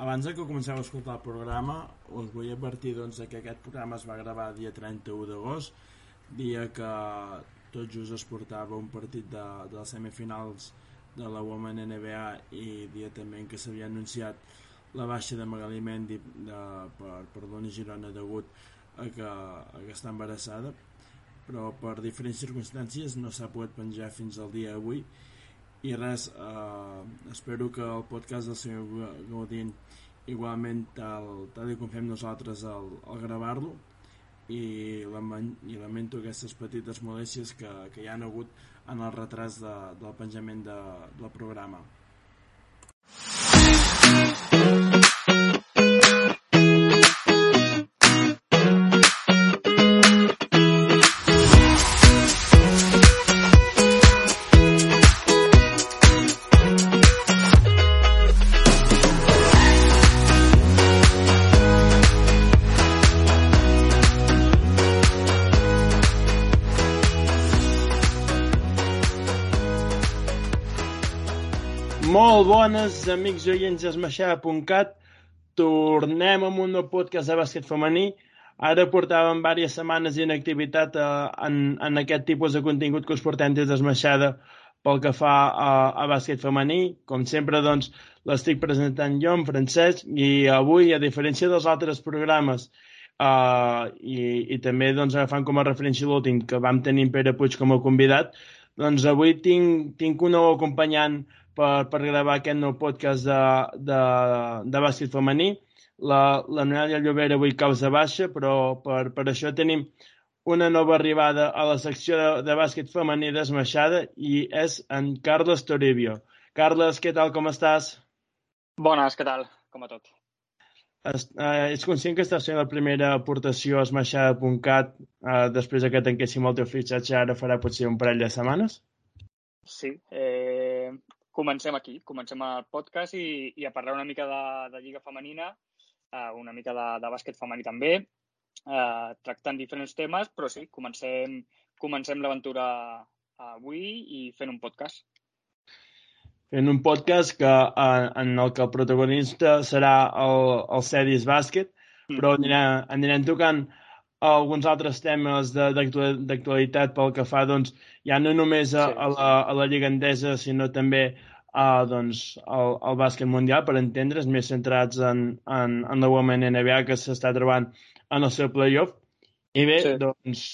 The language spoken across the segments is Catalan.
abans que comenceu a escoltar el programa, us vull advertir doncs, que aquest programa es va gravar dia 31 d'agost, dia que tot just es portava un partit de, de les semifinals de la Women NBA i dia també en què s'havia anunciat la baixa de Magali Mendy de, per, per Dona Girona degut a que, a que està embarassada. Però per diferents circumstàncies no s'ha pogut penjar fins al dia d'avui i res, eh, espero que el podcast del senyor Gaudin igualment tal, tal com fem nosaltres al, al gravar-lo i, i lamento aquestes petites molèsties que, que hi han hagut en el retras de, del penjament de, del programa. Molt bones, amics i oients d'esmaixada.cat. Tornem amb un nou podcast de bàsquet femení. Ara portàvem diverses setmanes d'inactivitat eh, en, en aquest tipus de contingut que us portem des d'esmaixada pel que fa a, a bàsquet femení. Com sempre, doncs, l'estic presentant jo, en francès, i avui, a diferència dels altres programes, uh, i, i també doncs, agafant com a referència l'últim, que vam tenir Pere Puig com a convidat, doncs avui tinc, tinc un nou acompanyant per, per gravar aquest nou podcast de, de, de bàsquet femení. La, la Noelia Llobera avui causa baixa, però per, per això tenim una nova arribada a la secció de, de bàsquet femení desmaixada i és en Carles Toribio. Carles, què tal, com estàs? Bones, què tal? Com a tot. Es, eh, ets conscient que estàs fent la primera aportació a esmaixada.cat eh, després que tanquéssim el teu fitxatge ara farà potser un parell de setmanes? Sí, eh, comencem aquí, comencem el podcast i, i a parlar una mica de, de Lliga Femenina, uh, una mica de, de bàsquet femení també, uh, tractant diferents temes, però sí, comencem, comencem l'aventura avui i fent un podcast. Fent un podcast que, uh, en el que el protagonista serà el, el Cedis Bàsquet, mm. però anirem, anirem tocant alguns altres temes d'actualitat pel que fa doncs, ja no només a, sí, a, la, a la Lliga Endesa, sinó també a, doncs, al, al bàsquet mundial, per entendre's, més centrats en, en, en la Women NBA que s'està trobant en el seu playoff. I bé, sí. doncs,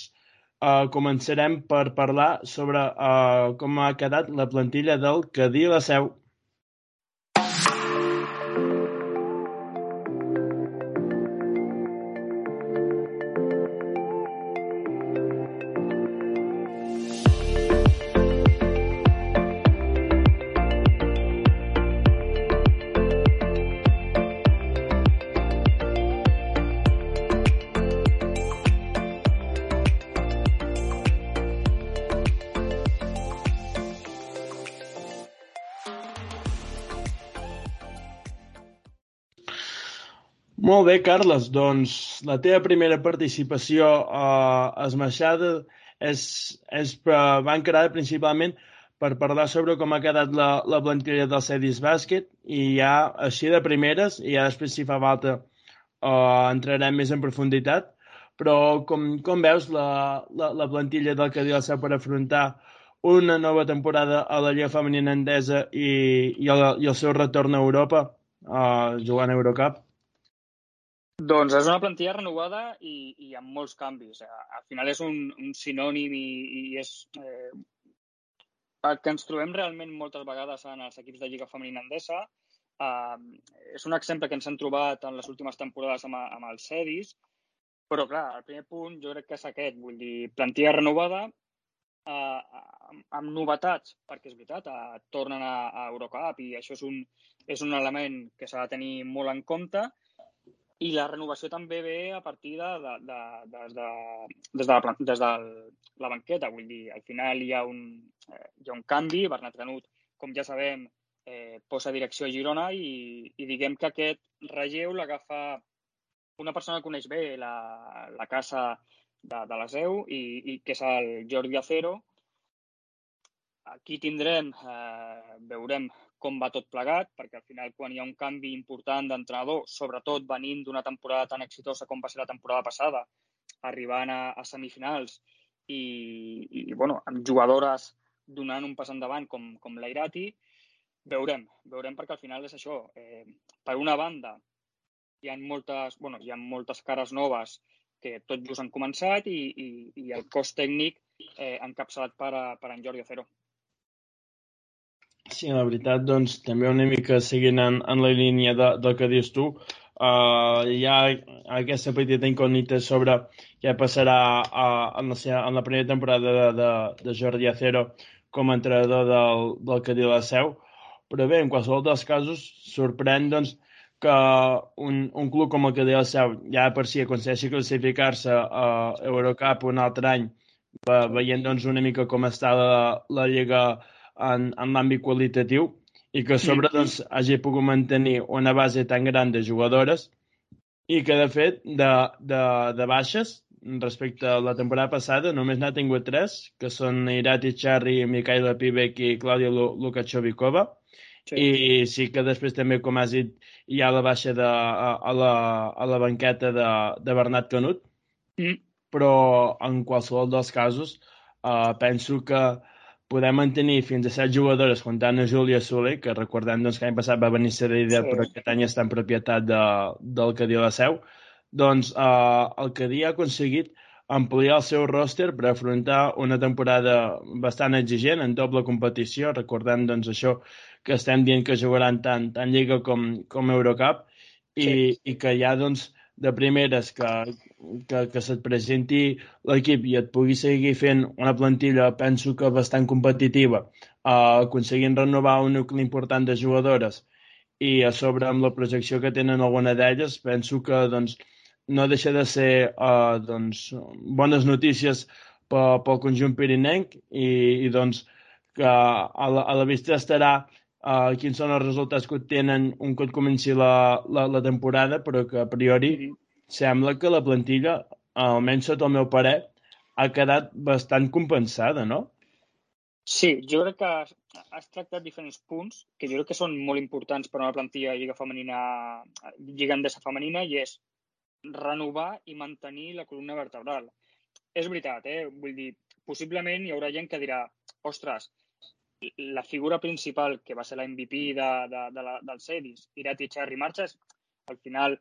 uh, començarem per parlar sobre uh, com ha quedat la plantilla del Cadí la Seu. Carles. Doncs la teva primera participació a Esmaixada és, és, va encarada principalment per parlar sobre com ha quedat la, la plantilla del Cedis Bàsquet i ja així de primeres, i ja després si fa falta uh, entrarem més en profunditat, però com, com veus la, la, la plantilla del Cadí Seu per afrontar una nova temporada a la Lliga Femenina Endesa i, i, el, i el seu retorn a Europa, uh, jugant a Eurocup? Doncs és una plantilla renovada i, i amb molts canvis. Al final és un, un sinònim i, i és eh, el que ens trobem realment moltes vegades en els equips de Lliga Femenina Endesa. Eh, és un exemple que ens hem trobat en les últimes temporades amb, amb els Cedis, però clar, el primer punt jo crec que és aquest, vull dir, plantilla renovada, eh, amb, amb novetats, perquè és veritat, eh, tornen a, a Eurocup i això és un, és un element que s'ha de tenir molt en compte, i la renovació també ve a partir de, de, de, de, de, des, de la, des de la banqueta. Vull dir, al final hi ha un, eh, hi ha un canvi. Bernat Canut, com ja sabem, eh, posa direcció a Girona i, i diguem que aquest relleu l'agafa una persona que coneix bé la, la casa de, de la Seu i, i que és el Jordi Acero. Aquí tindrem, eh, veurem com va tot plegat, perquè al final quan hi ha un canvi important d'entrenador, sobretot venint d'una temporada tan exitosa com va ser la temporada passada, arribant a, a semifinals i, i bueno, amb jugadores donant un pas endavant com, com l'Airati, veurem, veurem perquè al final és això. Eh, per una banda, hi ha moltes, bueno, hi ha moltes cares noves que tot just han començat i, i, i el cos tècnic eh, encapçalat per, a, per en Jordi Acero. Sí, la veritat, doncs, també una mica seguint en, en la línia de, del que dius tu, uh, hi ha aquesta petita incògnita sobre què passarà uh, en, la, en la primera temporada de, de, de Jordi Acero com a entrenador del, del que diu la Seu, però bé, en qualsevol dels casos, sorprèn doncs, que un, un club com el que deia el Seu ja per si aconsegueixi classificar-se a Eurocup un altre any, veient doncs, una mica com està la, la Lliga en, en l'àmbit qualitatiu i que a sobre doncs, hagi pogut mantenir una base tan gran de jugadores i que, de fet, de, de, de baixes, respecte a la temporada passada, només n'ha tingut tres, que són Irati Charri, Mikhaila Pivek i Clàudia Lukachovikova. Sí. I sí que després també, com has dit, hi ha la baixa de, a, a, la, a la banqueta de, de Bernat Canut, mm. però en qualsevol dels casos uh, penso que podem mantenir fins a set jugadores comptant a Júlia Soler, que recordem doncs, que l'any passat va venir ser sí. però aquest any està en propietat de, del Cadí la Seu, doncs eh, el Cadí ha aconseguit ampliar el seu roster per afrontar una temporada bastant exigent en doble competició, recordant doncs, això que estem dient que jugaran tant, tant Lliga com, com Eurocup i, sí. i que ja doncs, de primeres que, que, que se't presenti l'equip i et pugui seguir fent una plantilla, penso que bastant competitiva, uh, aconseguint renovar un nucli important de jugadores i a sobre amb la projecció que tenen alguna d'elles, penso que doncs, no deixa de ser uh, doncs, bones notícies pel, pel conjunt pirinenc i, i doncs, que a la, a la vista estarà uh, quins són els resultats que tenen un cop comenci la, la, la temporada, però que a priori. Sembla que la plantilla, almenys sota el meu parer, ha quedat bastant compensada, no? Sí, jo crec que has tractat diferents punts que jo crec que són molt importants per a una plantilla lliga femenina, lliga endesa femenina, i és renovar i mantenir la columna vertebral. És veritat, eh? Vull dir, possiblement hi haurà gent que dirà ostres, la figura principal, que va ser la MVP de, de, de la, del Cedis, Irati Cherry Marches, al final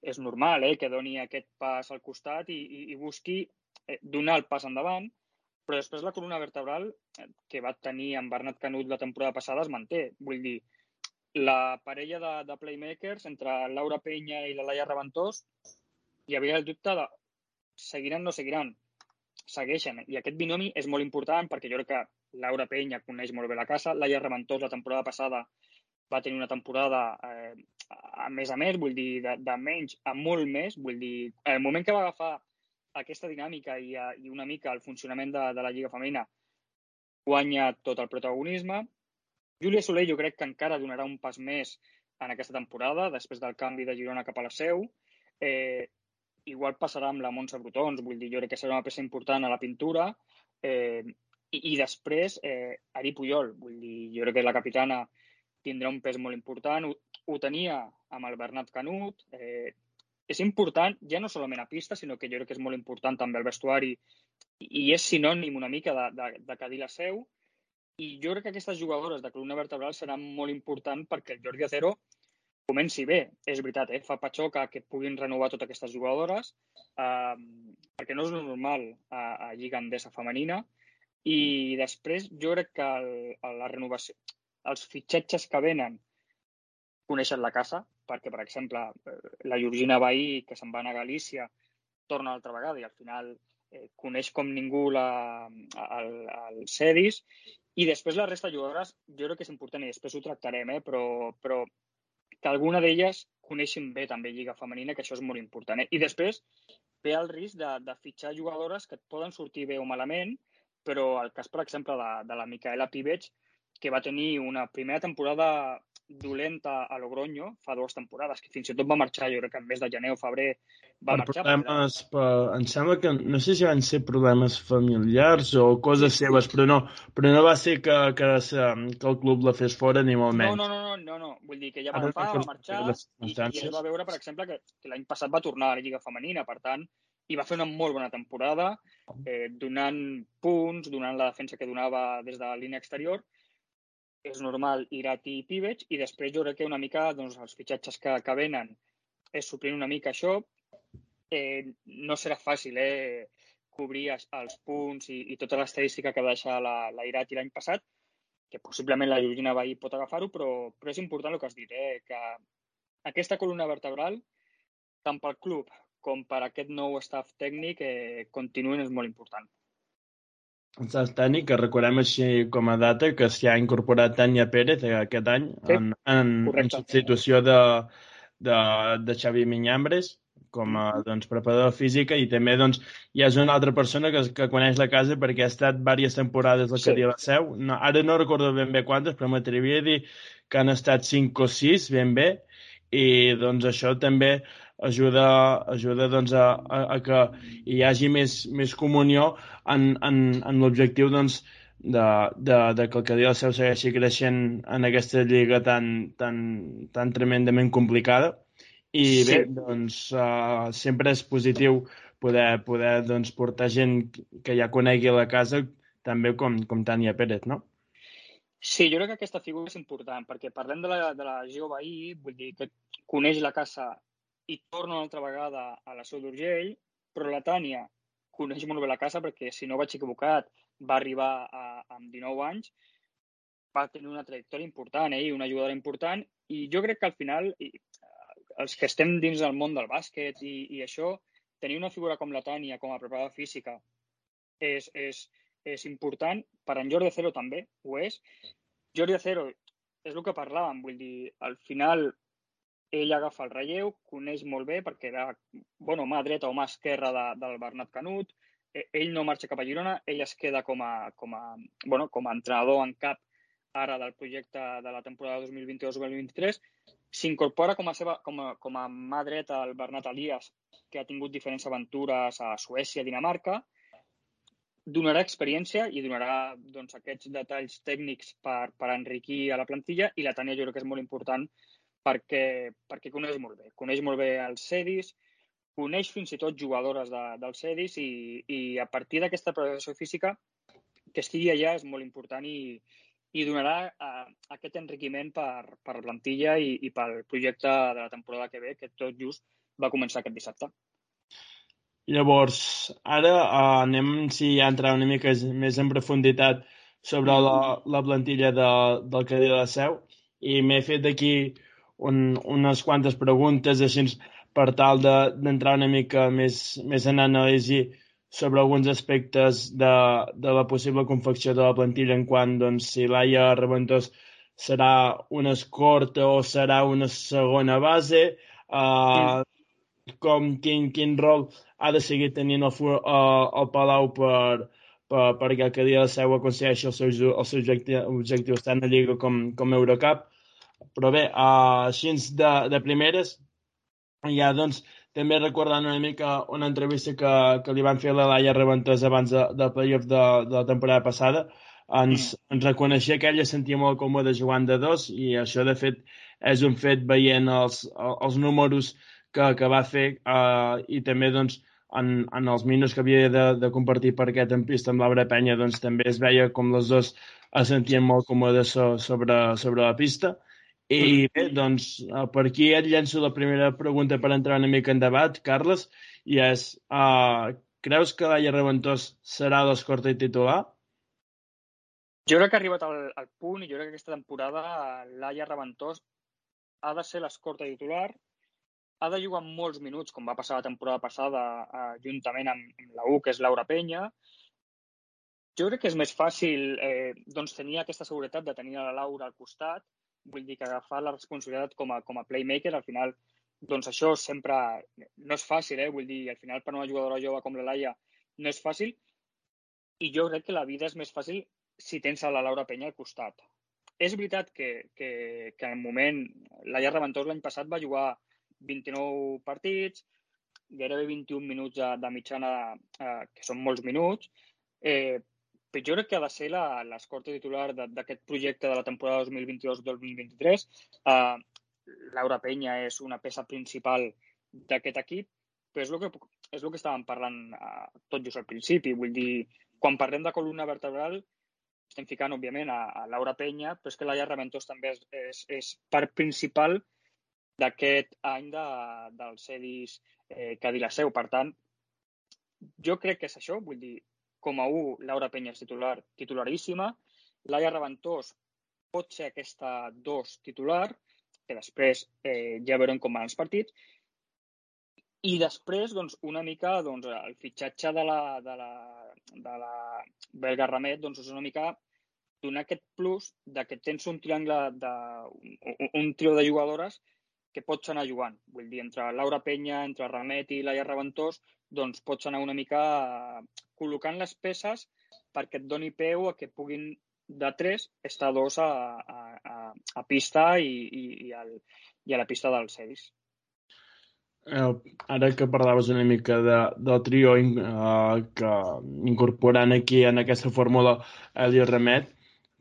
és normal eh, que doni aquest pas al costat i, i, i busqui eh, donar el pas endavant, però després la columna vertebral eh, que va tenir amb Bernat Canut la temporada passada es manté. Vull dir, la parella de, de playmakers entre Laura Penya i la Laia Reventós hi havia el dubte de seguiran o no seguiran. Segueixen. I aquest binomi és molt important perquè jo crec que Laura Penya coneix molt bé la casa. Laia Reventós la temporada passada va tenir una temporada eh, a més a més, vull dir, de, de menys a molt més. Vull dir, el moment que va agafar aquesta dinàmica i, a, i una mica el funcionament de, de la Lliga Femenina guanya tot el protagonisme. Júlia Soler jo crec que encara donarà un pas més en aquesta temporada, després del canvi de Girona cap a la seu. Eh, igual passarà amb la Montse Brutons, vull dir, jo crec que serà una peça important a la pintura. Eh, i, i després, eh, Ari Puyol, vull dir, jo crec que la capitana tindrà un pes molt important. Ho, tenia amb el Bernat Canut. Eh, és important, ja no solament a pista, sinó que jo crec que és molt important també al vestuari i és sinònim una mica de, de, de que la seu. I jo crec que aquestes jugadores de columna vertebral seran molt important perquè el Jordi Acero comenci bé. És veritat, eh? fa patxoca que puguin renovar totes aquestes jugadores, eh, perquè no és normal a, a Lliga Endesa femenina, i després jo crec que el, la renovació, els fitxatges que venen coneixen la casa, perquè, per exemple, eh, la Georgina Bahí, que se'n va anar a Galícia, torna altra vegada i al final eh, coneix com ningú la, el, el Cedis i després la resta de jugadores jo crec que és important i després ho tractarem, eh, però, però que alguna d'elles coneixin bé també Lliga Femenina, que això és molt important. Eh? I després ve el risc de, de fitxar jugadores que et poden sortir bé o malament, però el cas, per exemple, de, de la Micaela Piveig, que va tenir una primera temporada dolenta a Logroño fa dues temporades, que fins i tot va marxar, jo crec que en mes de gener o febrer va per marxar. problemes, per, em sembla que, no sé si van ser problemes familiars o coses sí, seves, però no, però no va ser que, que, que el club la fes fora ni molt menys. No, no, no, no, no, vull dir que ja va agafar, va marxar i, i es va veure, per exemple, que, que l'any passat va tornar a la Lliga Femenina, per tant, i va fer una molt bona temporada, eh, donant punts, donant la defensa que donava des de la línia exterior, és normal Irati i Pivets i després jo crec que una mica doncs, els fitxatges que, que venen és suplint una mica això. Eh, no serà fàcil eh, cobrir els, els punts i, i tota l'estadística que va deixar la, la Irati l'any passat, que possiblement la Georgina Bahí pot agafar-ho, però, però és important el que has dit, eh, que aquesta columna vertebral, tant pel club com per aquest nou staff tècnic, eh, continuïn és molt important. Tècnic, que recordem així com a data, que s'hi ha incorporat Tania Pérez aquest any sí, en, en, en substitució de, de, de Xavi Minyambres com a doncs, preparador física i també doncs, ja és una altra persona que, que coneix la casa perquè ha estat diverses temporades al sí. Cadí la Seu. No, ara no recordo ben bé quantes, però m'atrevia a dir que han estat 5 o 6 ben bé i doncs això també ajuda, ajuda doncs, a, a, a que hi hagi més, més comunió en, en, en l'objectiu doncs, de, de, de que el Cadí del Seu segueixi creixent en aquesta lliga tan, tan, tan tremendament complicada. I sí. bé, doncs, uh, sempre és positiu poder, poder doncs, portar gent que ja conegui la casa, també com, com Tania Pérez, no? Sí, jo crec que aquesta figura és important, perquè parlem de la, de la Geo Bahí, vull dir que coneix la casa i torna una altra vegada a la Seu d'Urgell, però la Tània coneix molt bé la casa perquè, si no vaig equivocat, va arribar a, amb 19 anys, va tenir una trajectòria important eh, una jugadora important i jo crec que al final i, els que estem dins del món del bàsquet i, i això, tenir una figura com la Tània com a preparadora física és, és, és important. Per en Jordi Cero també ho és. Jordi Cero és el que parlàvem, vull dir, al final ell agafa el relleu, coneix molt bé perquè era bueno, mà dreta o mà esquerra de, del Bernat Canut, e, ell no marxa cap a Girona, ell es queda com a, com a, bueno, com a entrenador en cap ara del projecte de la temporada 2022-2023, s'incorpora com, a seva, com, a, com a mà dreta el Bernat Elias, que ha tingut diferents aventures a Suècia, Dinamarca, donarà experiència i donarà doncs, aquests detalls tècnics per, per enriquir a la plantilla i la Tania jo crec que és molt important perquè, perquè coneix molt bé. Coneix molt bé els CEDIs, coneix fins i tot jugadores de, dels CEDIs i, i a partir d'aquesta preparació física que estigui allà és molt important i, i donarà uh, aquest enriquiment per, per la plantilla i, i pel projecte de la temporada que ve, que tot just va començar aquest dissabte. Llavors, ara uh, anem si ja entrar una mica més en profunditat sobre la, la plantilla de, del Cadí de la Seu i m'he fet aquí un, unes quantes preguntes així per tal d'entrar de, una mica més, més en anàlisi sobre alguns aspectes de, de la possible confecció de la plantilla en quant doncs, si Laia Reventós serà una escorta o serà una segona base, uh, com quin, quin rol ha de seguir tenint el, uh, el Palau per, per, perquè el que dia de seu aconsegueixi els seus, els seus objectius tant a Lliga com, com a Eurocup. Però bé, uh, així de, de primeres, ja doncs també recordant una mica una entrevista que, que li van fer a la Laia Reventós abans de, del playoff de, de la temporada passada, ens, mm. ens reconeixia que ella sentia molt còmode jugant de dos i això de fet és un fet veient els, els números que, que va fer uh, i també doncs en, en els minuts que havia de, de compartir per aquest en pista amb l'Abre Penya doncs també es veia com les dues es sentien molt còmodes so, sobre, sobre la pista i bé, doncs, eh, per aquí et llenço la primera pregunta per entrar una mica en debat, Carles, i és, uh, creus que Laia Reventós serà l'escorta titular? Jo crec que ha arribat al, al punt i jo crec que aquesta temporada Laia Reventós ha de ser l'escorta titular, ha de jugar molts minuts, com va passar la temporada passada, uh, juntament amb, amb la U, que és Laura Penya. Jo crec que és més fàcil eh, doncs, tenir aquesta seguretat de tenir la Laura al costat vull dir que agafar la responsabilitat com a, com a playmaker, al final, doncs això sempre no és fàcil, eh? Vull dir, al final per una jugadora jove com la Laia no és fàcil i jo crec que la vida és més fàcil si tens a la Laura Penya al costat. és veritat que, que, que en el moment Laia Reventós l'any passat va jugar 29 partits, gairebé 21 minuts de, de mitjana, eh, que són molts minuts, eh, crec que ha de ser l'escorta titular d'aquest projecte de la temporada 2022-2023. Eh, Laura Penya és una peça principal d'aquest equip, però és el que, és el que estàvem parlant eh, tot just al principi. Vull dir, quan parlem de columna vertebral, estem ficant, òbviament, a, a Laura Penya, però és que Laia Reventós també és, és, és part principal d'aquest any de, del CEDIS eh, Seu. Per tant, jo crec que és això, vull dir, com a un, Laura Penya és titular, titularíssima, Laia Reventós pot ser aquesta dos titular, que després eh, ja veurem com van els partits, i després, doncs, una mica, doncs, el fitxatge de la, de la, de la belga Ramet, doncs, és una mica donar aquest plus de que tens un triangle de, un, un trio de jugadores que pots anar jugant. Vull dir, entre Laura Penya, entre Ramet i Laia Reventós, doncs pots anar una mica col·locant les peces perquè et doni peu a que puguin de tres estar dos a, a, a, a pista i, i, i, al, i a la pista dels Cedis eh, ara que parlaves una mica de, del trio eh, que incorporant aquí en aquesta fórmula Eli Remet,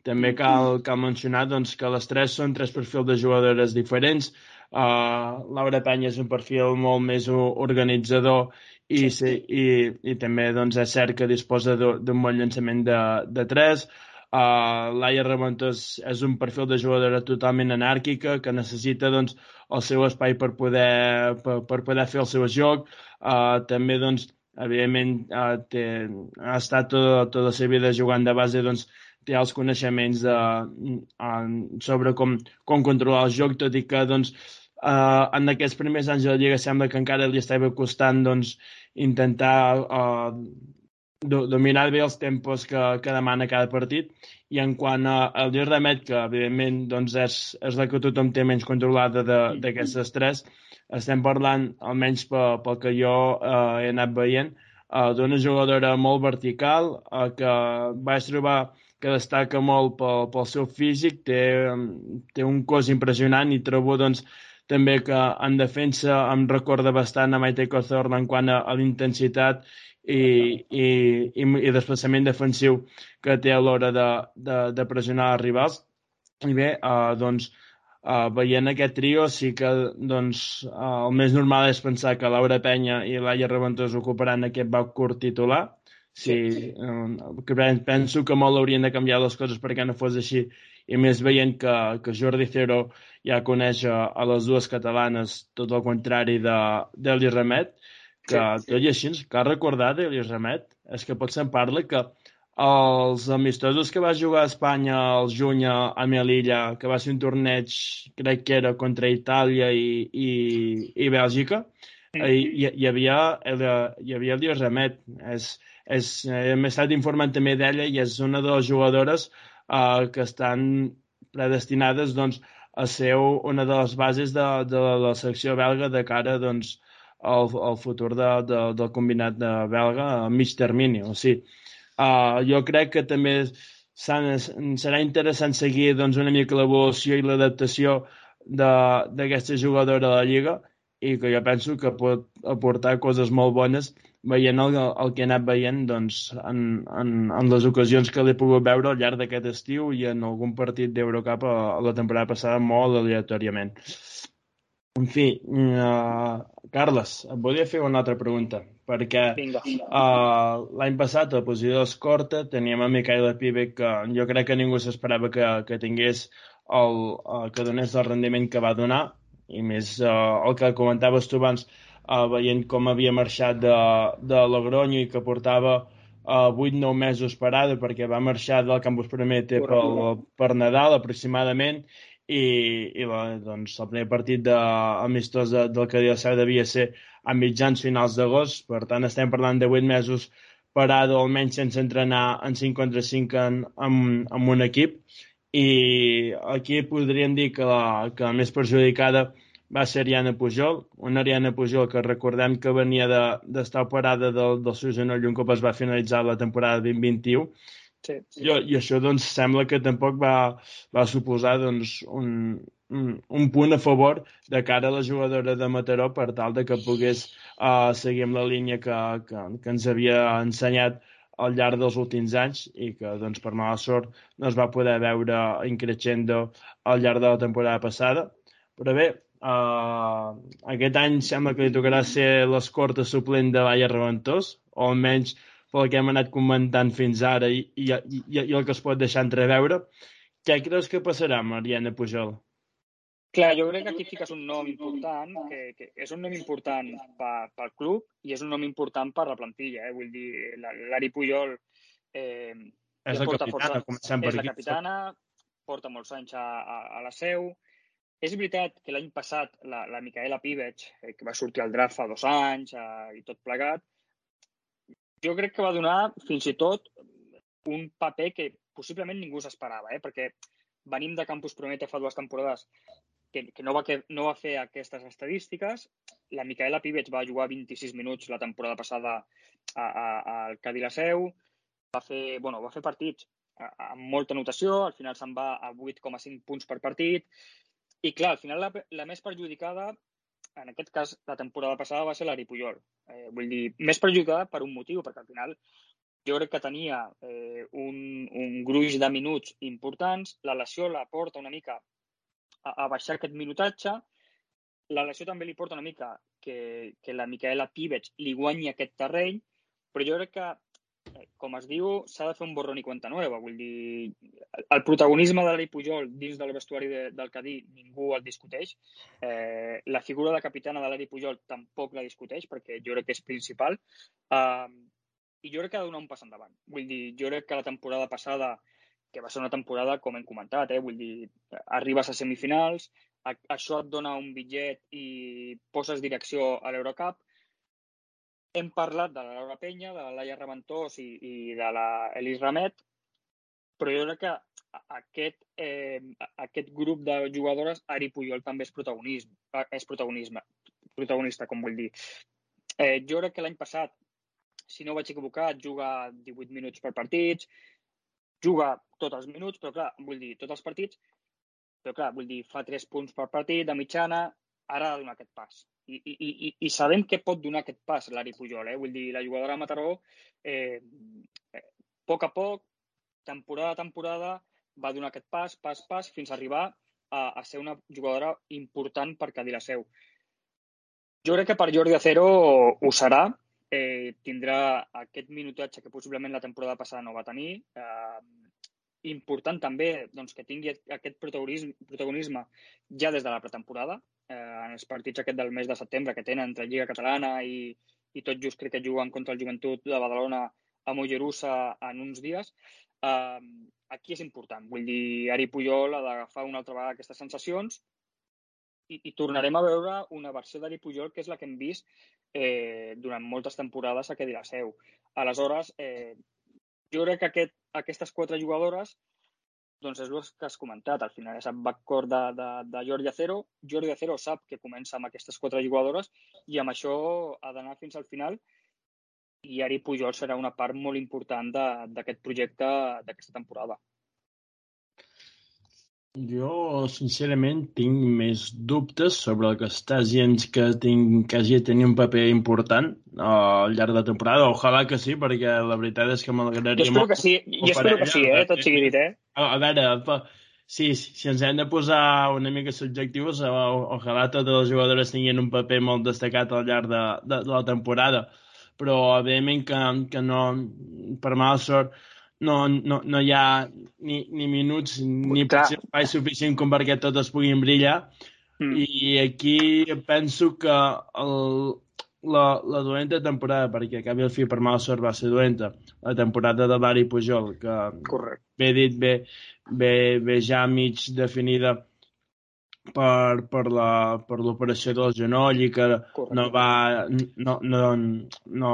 també cal, cal mencionar doncs, que les tres són tres perfils de jugadores diferents. Uh, Laura Penya és un perfil molt més organitzador i, sí, i, i també doncs, és cert que disposa d'un bon llançament de, de tres. Uh, Laia Rementós és un perfil de jugadora totalment anàrquica que necessita doncs, el seu espai per poder, per, per poder fer el seu joc. Uh, també, doncs, evidentment, uh, té, ha estat tota, tota la seva vida jugant de base, doncs, té els coneixements de, uh, sobre com, com controlar el joc, tot i que doncs, uh, en aquests primers anys de la Lliga sembla que encara li estava costant doncs, intentar uh, dominar bé els tempos que, que demana cada partit. I en quant a, al Lluís Remet, que evidentment doncs és, és la que tothom té menys controlada d'aquestes tres, estem parlant, almenys pel, pel que jo eh, he anat veient, eh, d'una jugadora molt vertical, eh, que vaig trobar que destaca molt pel, pel seu físic, té, té un cos impressionant i trobo doncs, també que en defensa em recorda bastant a Maite Cozorla en quant a, a l'intensitat i, i, i, i desplaçament defensiu que té a l'hora de, de, de pressionar els rivals. I bé, uh, doncs, uh, veient aquest trio, sí que doncs, uh, el més normal és pensar que Laura Penya i Laia Reventós ocuparan aquest bac curt titular. Sí, uh, que penso que molt haurien de canviar les coses perquè no fos així. I més veient que, que Jordi Cero ja coneix a, les dues catalanes, tot el contrari de, d'Eli Remet, que sí, sí. tot i així, cal recordar d'Elias Remet, és que potser em parla que els amistosos que va jugar a Espanya al juny a Melilla, que va ser un torneig, crec que era contra Itàlia i, i, i Bèlgica, mm. hi, hi, havia, hi havia Elias Remet. És, és, hem estat informant també d'ella i és una de les jugadores uh, que estan predestinades doncs, a ser una de les bases de, de la secció belga de cara doncs, el, el futur de, de, del combinat de belga a mig termini. O sigui, uh, jo crec que també serà interessant seguir doncs, una mica l'evolució i l'adaptació d'aquesta jugadora a la Lliga i que jo penso que pot aportar coses molt bones veient el, el que he anat veient doncs, en, en, en les ocasions que l'he pogut veure al llarg d'aquest estiu i en algun partit d'Eurocup a, a la temporada passada molt aleatòriament. En fi, uh, Carles, et volia fer una altra pregunta, perquè uh, l'any passat, a la posició d'escorta, teníem a Micaela Pibe, que jo crec que ningú s'esperava que, que tingués el, uh, que donés el rendiment que va donar, i més uh, el que comentaves tu abans, uh, veient com havia marxat de, de Logroño i que portava uh, 8-9 mesos parada perquè va marxar del campus Promete per, per Nadal aproximadament i, i la, doncs, el primer partit de, amistós de, del que Seu devia ser a mitjans finals d'agost, per tant estem parlant de 8 mesos parada o almenys sense entrenar en 5 contra 5 en, en, en un equip. I aquí podríem dir que la, que la més perjudicada va ser Ariana Pujol, una Ariana Pujol que recordem que venia d'estar de, operada del, del seu genoll un cop es va finalitzar la temporada 2021 Sí, sí. I, I això doncs, sembla que tampoc va, va suposar doncs, un, un, un punt a favor de cara a la jugadora de Mataró per tal de que pogués uh, seguir amb la línia que, que, que ens havia ensenyat al llarg dels últims anys i que, doncs, per mala sort, no es va poder veure increixendo al llarg de la temporada passada. Però bé, uh, aquest any sembla que li tocarà ser l'escorta suplent de Laia Reventós, o almenys pel que hem anat comentant fins ara i, i, i, i el que es pot deixar entreveure. Què creus que passarà, Mariana Pujol? Clar, jo crec que aquí fiques un nom important, que, que és un nom important per, pel club i és un nom important per la plantilla. Eh? Vull dir, l'Ari Pujol eh, és la capitana, força, és la capitana, porta molts anys a, a, a la seu. És veritat que l'any passat la, la Micaela Pivec, eh, que va sortir al draft fa dos anys eh, i tot plegat, jo crec que va donar fins i tot un paper que possiblement ningú s'esperava, eh? perquè venim de Campus Promete fa dues temporades que, que, no, va, que no va fer aquestes estadístiques. La Micaela Pivets va jugar 26 minuts la temporada passada al Cadí Seu, va fer, bueno, va fer partits amb molta notació, al final se'n va a 8,5 punts per partit, i clar, al final la, la més perjudicada, en aquest cas la temporada passada, va ser l'Ari Pujol. Eh, vull dir, més perjudicada per un motiu, perquè al final jo crec que tenia eh, un, un gruix de minuts importants, la lesió la porta una mica a, a baixar aquest minutatge, la lesió també li porta una mica que, que la Micaela Pívets li guanyi aquest terreny, però jo crec que, com es diu, s'ha de fer un borrón i cuenta nueva. Vull dir, el protagonisme de l'Ari Pujol dins del vestuari de, del Cadí ningú el discuteix. Eh, la figura de capitana de l'Ari Pujol tampoc la discuteix, perquè jo crec que és principal. Uh, i jo crec que ha de donar un pas endavant. Vull dir, jo crec que la temporada passada, que va ser una temporada, com hem comentat, eh? vull dir, arribes a semifinals, a, això et dona un bitllet i poses direcció a l'Eurocup. Hem parlat de la Laura Penya, de la Laia Reventós i, i de la Elis Ramet, però jo crec que aquest, eh, aquest grup de jugadores, Ari Puyol també és protagonisme, és protagonisme, protagonista, com vull dir. Eh, jo crec que l'any passat si no vaig equivocat, juga 18 minuts per partits, juga tots els minuts, però clar, vull dir, tots els partits, però clar, vull dir, fa 3 punts per partit, de mitjana, ara ha de donar aquest pas. I, i, i, i sabem què pot donar aquest pas l'Ari Pujol, eh? Vull dir, la jugadora Mataró, eh, eh, a poc a poc, temporada a temporada, va donar aquest pas, pas, pas, fins a arribar a, a ser una jugadora important per Cadí la Seu. Jo crec que per Jordi Acero ho serà, eh, tindrà aquest minutatge que possiblement la temporada passada no va tenir. Eh, important també doncs, que tingui aquest protagonisme, protagonisme ja des de la pretemporada, eh, en els partits aquest del mes de setembre que tenen entre Lliga Catalana i, i tot just crec que juguen contra el Joventut de Badalona a Mollerussa en uns dies. Eh, aquí és important. Vull dir, Ari Pujol ha d'agafar una altra vegada aquestes sensacions i, i tornarem a veure una versió d'Ari Pujol que és la que hem vist eh, durant moltes temporades a Quedi la Seu. Aleshores, eh, jo crec que aquest, aquestes quatre jugadores doncs és el que has comentat. Al final és el backcourt de, de, de Jordi Acero. Jordi Acero sap que comença amb aquestes quatre jugadores i amb això ha d'anar fins al final i Ari Pujol serà una part molt important d'aquest projecte d'aquesta temporada. Jo, sincerament, tinc més dubtes sobre el dient que, tinc, que hagi de tenir un paper important uh, al llarg de la temporada. Ojalà que sí, perquè la veritat és que m'agradaria molt... Jo espero que sí, jo espero que sí, eh? tot sigui dit, eh? A, a veure, sí, si ens hem de posar una mica subjectius, ojalà totes les jugadores tinguin un paper molt destacat al llarg de, de, de la temporada. Però, evidentment, que, que no, per mala sort, no, no, no hi ha ni, ni minuts ni potser espai suficient com perquè totes puguin brillar. Mm. I aquí penso que el, la, la dolenta temporada, perquè acabi el fi per mala sort va ser dolenta, la temporada de Bari Pujol, que Correcte. bé dit, bé, bé, bé ja mig definida per, per l'operació del genoll i que Correcte. no va no, no, no,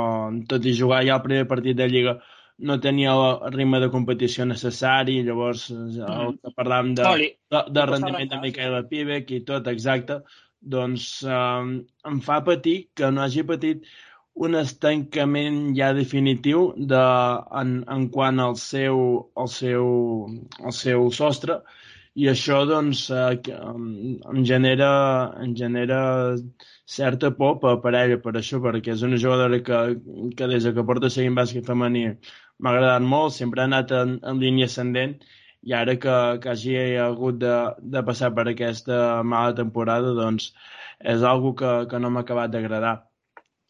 tot i jugar ja el primer partit de Lliga no tenia el ritme de competició necessari, llavors eh, el que parlàvem de, de, de rendiment de Miquel Pivec i tot, exacte, doncs eh, em fa patir que no hagi patit un estancament ja definitiu de, en, en quant al seu, al seu, al seu sostre. I això doncs eh, em, genera, em genera certa por per, per ella, per això, perquè és una jugadora que, que des que porta seguint bàsquet femení m'ha agradat molt, sempre ha anat en, en línia ascendent i ara que, que hagi hagut de, de passar per aquesta mala temporada, doncs és algo que, que no m'ha acabat d'agradar.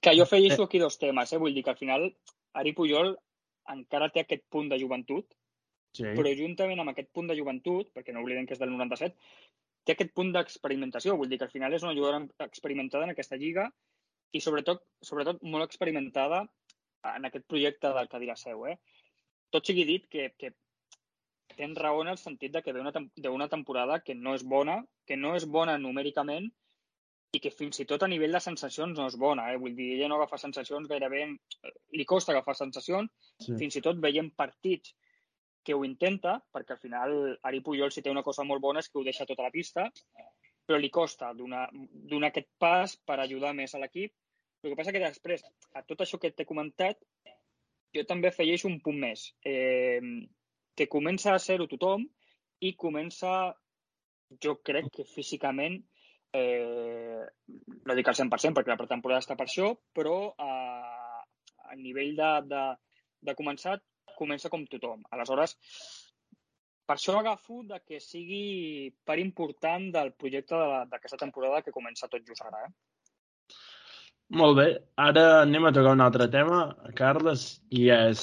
Que jo feia aquí dos temes, eh? vull dir que al final Ari Pujol encara té aquest punt de joventut, sí. però juntament amb aquest punt de joventut, perquè no oblidem que és del 97, té aquest punt d'experimentació. Vull dir que al final és una jugadora experimentada en aquesta lliga i sobretot, sobretot molt experimentada en aquest projecte del Cadira Seu. Eh? Tot sigui dit que, que tens raó en el sentit de que d'una temporada que no és bona, que no és bona numèricament i que fins i tot a nivell de sensacions no és bona. Eh? Vull dir, ella no agafa sensacions gairebé... Li costa agafar sensacions, sí. fins i tot veient partits que ho intenta, perquè al final Ari Puyol si té una cosa molt bona és que ho deixa tota la pista, però li costa donar aquest pas per ajudar més a l'equip. El que passa que després, a tot això que t'he comentat, jo també afegeixo un punt més, eh, que comença a ser-ho tothom i comença, jo crec que físicament, eh, no dic al 100% perquè la pretemporada està per això, però a, a nivell de, de, de començar comença com tothom. Aleshores, per això agafo de que sigui part important del projecte d'aquesta temporada que comença tot just ara. Eh? Molt bé, ara anem a tocar un altre tema, Carles, i és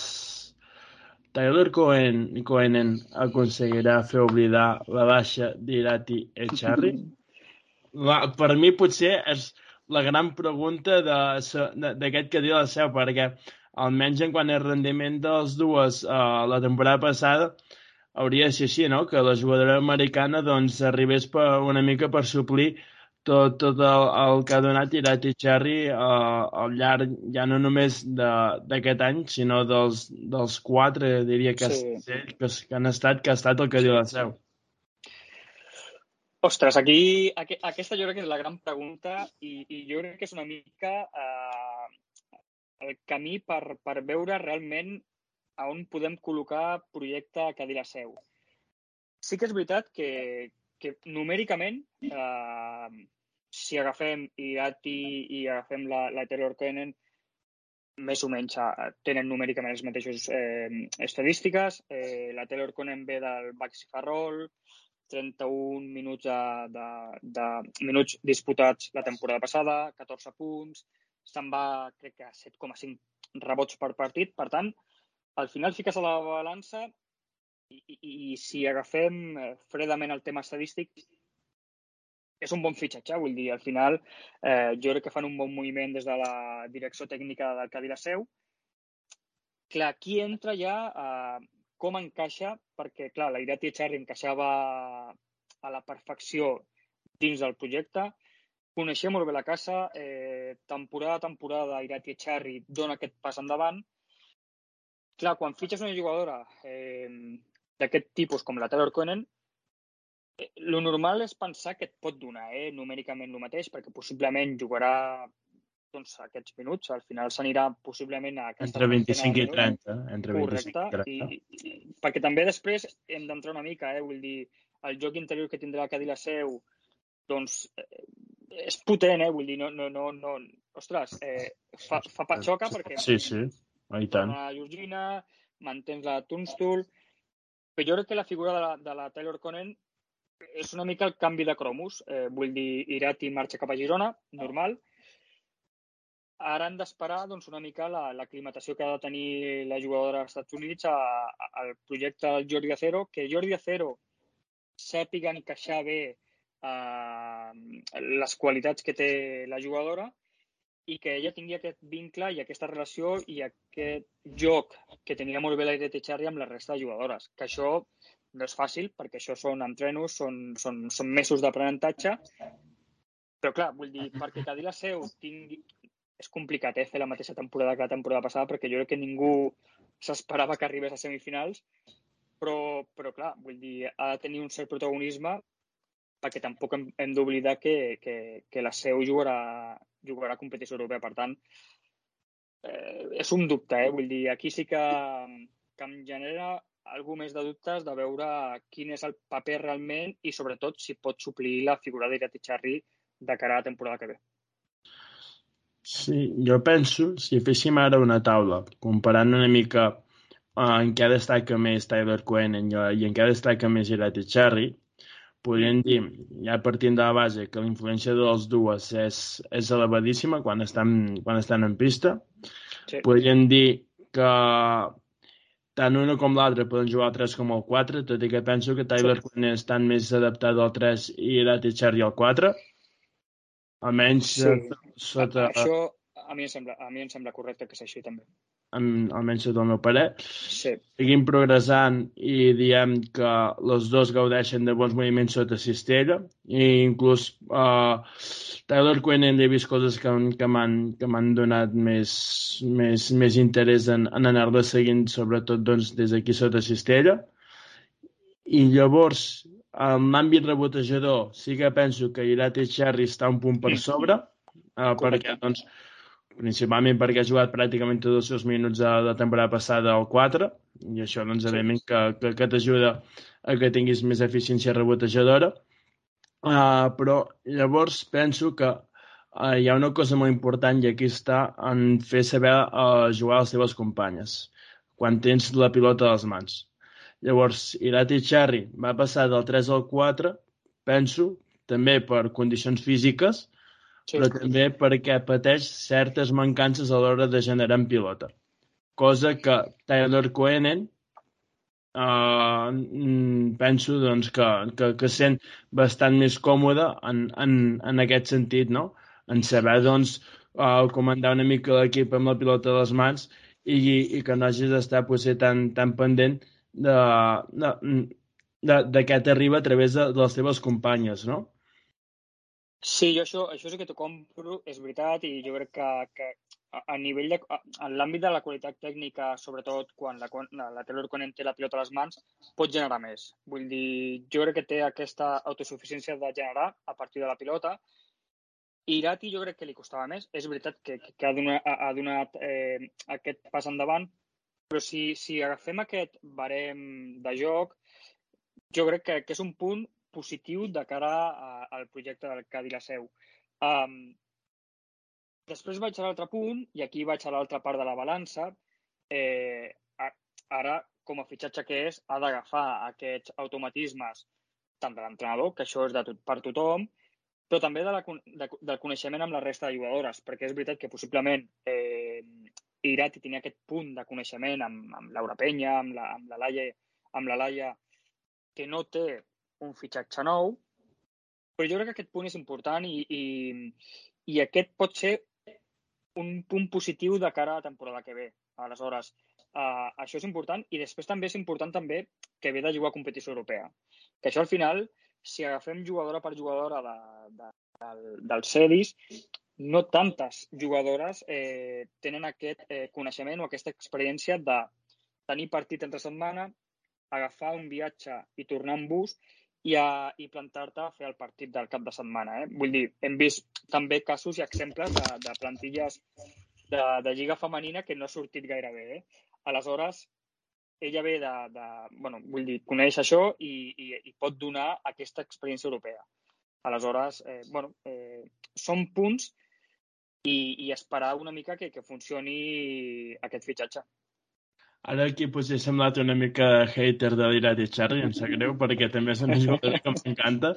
Tyler Cohen, Cohenen aconseguirà fer oblidar la baixa d'Irati Echarri? per mi potser és la gran pregunta d'aquest que diu la seu, perquè almenys en quant al rendiment dels dues uh, la temporada passada, hauria de ser així, no? Que la jugadora americana doncs, arribés per, una mica per suplir tot, tot el, el que ha donat Irati Cherry uh, al llarg ja no només d'aquest any, sinó dels, dels quatre, diria que, sí. que, que han estat, que ha estat el que diu la seu. Ostres, aquí, aquesta jo crec que és la gran pregunta i, i jo crec que és una mica eh, el camí per, per veure realment a on podem col·locar projecte Cadira Seu. Sí que és veritat que, que numèricament, eh, si agafem Irati i agafem la, la Taylor Kenen, més o menys eh, tenen numèricament les mateixes eh, estadístiques. Eh, la Taylor Conen ve del Baxi Farrol, 31 minuts de, de, de minuts disputats la temporada passada, 14 punts, se'n va, crec que, 7,5 rebots per partit. Per tant, al final fiques a la balança i, i, si agafem eh, fredament el tema estadístic, és un bon fitxatge, vull dir, al final eh, jo crec que fan un bon moviment des de la direcció tècnica del Cadira Seu. Clar, aquí entra ja eh, com encaixa, perquè, clar, la Irati Echarri encaixava a la perfecció dins del projecte, coneixem molt bé la casa, eh, temporada a temporada Irati Echarri dona aquest pas endavant. Clar, quan fitxes una jugadora eh, d'aquest tipus com la Taylor Conan, eh, lo normal és pensar que et pot donar eh, numèricament el mateix, perquè possiblement jugarà doncs, aquests minuts. Al final s'anirà possiblement a... Entre 25 i 30. Entre 25 Correcte. i 30. I, i, perquè també després hem d'entrar una mica, eh? Vull dir, el joc interior que tindrà que dir la seu, doncs, eh, és potent, eh? Vull dir, no, no, no, no... Ostres, eh, fa, fa patxoca perquè... Sí, sí, i tant. La Georgina, mantens la Tunstall... Però jo crec que la figura de la, de la Taylor Conan és una mica el canvi de cromos. Eh, vull dir, Irati marxa cap a Girona, normal. Ara han d'esperar doncs, una mica l'aclimatació la, que ha de tenir la jugadora als Estats Units al projecte del Jordi Acero, que Jordi Acero sàpiga encaixar bé eh, les qualitats que té la jugadora i que ella tingui aquest vincle i aquesta relació i aquest joc que tenia molt bé la Irene Echarri amb la resta de jugadores. Que això no és fàcil, perquè això són entrenos, són, són, són mesos d'aprenentatge, però clar, vull dir, perquè Cadila Seu tingui... És complicat eh, fer la mateixa temporada que la temporada passada, perquè jo crec que ningú s'esperava que arribés a semifinals, però, però clar, vull dir, ha de tenir un cert protagonisme perquè tampoc hem, hem d'oblidar que, que, que la seu jugarà, jugarà competició europea. Per tant, eh, és un dubte, eh? Vull dir, aquí sí que, que em genera algú més de dubtes de veure quin és el paper realment i, sobretot, si pot suplir la figura d'Irati Charri de cara a la temporada que ve. Sí, jo penso, si féssim ara una taula, comparant una mica uh, en què destaca més Tyler Cohen i en què destaca més Irati Charri, podríem dir, ja partint de la base, que la influència de les dues és, és elevadíssima quan estan, quan estan en pista. Sí. Podríem dir que tant una com l'altra poden jugar al 3 com al 4, tot i que penso que Tyler sí. Quinn és tan més adaptat al 3 i Irati Charlie al 4. Almenys sí. sota... Això a mi, em sembla, a mi em sembla correcte que sigui així també en, almenys sota el meu parer. Sí. Seguim progressant i diem que els dos gaudeixen de bons moviments sota cistella i inclús uh, Tyler Quinn he vist coses que, que m'han donat més, més, més interès en, en anar-la seguint, sobretot doncs, des d'aquí sota cistella. I llavors, en l'àmbit rebotejador, sí que penso que Irati Cherry està un punt per sobre, uh, perquè doncs, principalment perquè ha jugat pràcticament tots els seus minuts de la temporada passada al 4, i això, doncs, evidentment, sí. que, que, que t'ajuda a que tinguis més eficiència rebotejadora. Uh, però llavors penso que uh, hi ha una cosa molt important i aquí està en fer saber uh, jugar a les teves companyes quan tens la pilota a les mans. Llavors, Irati Cherry va passar del 3 al 4, penso, també per condicions físiques, sí. però també perquè pateix certes mancances a l'hora de generar en pilota. Cosa que Tyler Coenen uh, penso doncs, que, que, que sent bastant més còmode en, en, en aquest sentit, no? en saber doncs, uh, comandar una mica l'equip amb la pilota a les mans i, i que no hagis d'estar potser tan, tan pendent de, de, de, de què t'arriba a través de, de les teves companyes, no? Sí, jo això, això sí que t'ho compro, és veritat, i jo crec que, que a nivell de, en l'àmbit de la qualitat tècnica, sobretot quan la, la, la Taylor Conen té la pilota a les mans, pot generar més. Vull dir, jo crec que té aquesta autosuficiència de generar a partir de la pilota. I Irati jo crec que li costava més. És veritat que, que ha donat, ha donat eh, aquest pas endavant, però si, si agafem aquest barem de joc, jo crec que, que és un punt positiu de cara a, al projecte del Cadi la Seu. Um, després vaig a l'altre punt, i aquí vaig a l'altra part de la balança. Eh, ara, com a fitxatge que és, ha d'agafar aquests automatismes tant de l'entrenador, que això és de tot, per tothom, però també de la, de, del coneixement amb la resta de jugadores, perquè és veritat que possiblement eh, Irati tenia aquest punt de coneixement amb, amb Laura Penya, amb la, amb la Laia, amb la Laia, que no té un fitxatge nou, però jo crec que aquest punt és important i, i, i aquest pot ser un punt positiu de cara a la temporada que ve. Aleshores, uh, això és important i després també és important també que ve de jugar a competició europea. Que això al final, si agafem jugadora per jugadora de, de, del, del CEDIS, no tantes jugadores eh, tenen aquest eh, coneixement o aquesta experiència de tenir partit entre setmana, agafar un viatge i tornar en bus i, a, i plantar-te a fer el partit del cap de setmana. Eh? Vull dir, hem vist també casos i exemples de, de plantilles de, de lliga femenina que no ha sortit gaire bé. Eh? Aleshores, ella ve de, de bueno, vull dir, coneix això i, i, i pot donar aquesta experiència europea. Aleshores, eh, bueno, eh, són punts i, i esperar una mica que, que funcioni aquest fitxatge. Ara aquí potser he semblat una mica hater de l'Irat i Charlie, em sap greu, perquè també són jugadors que m'encanta,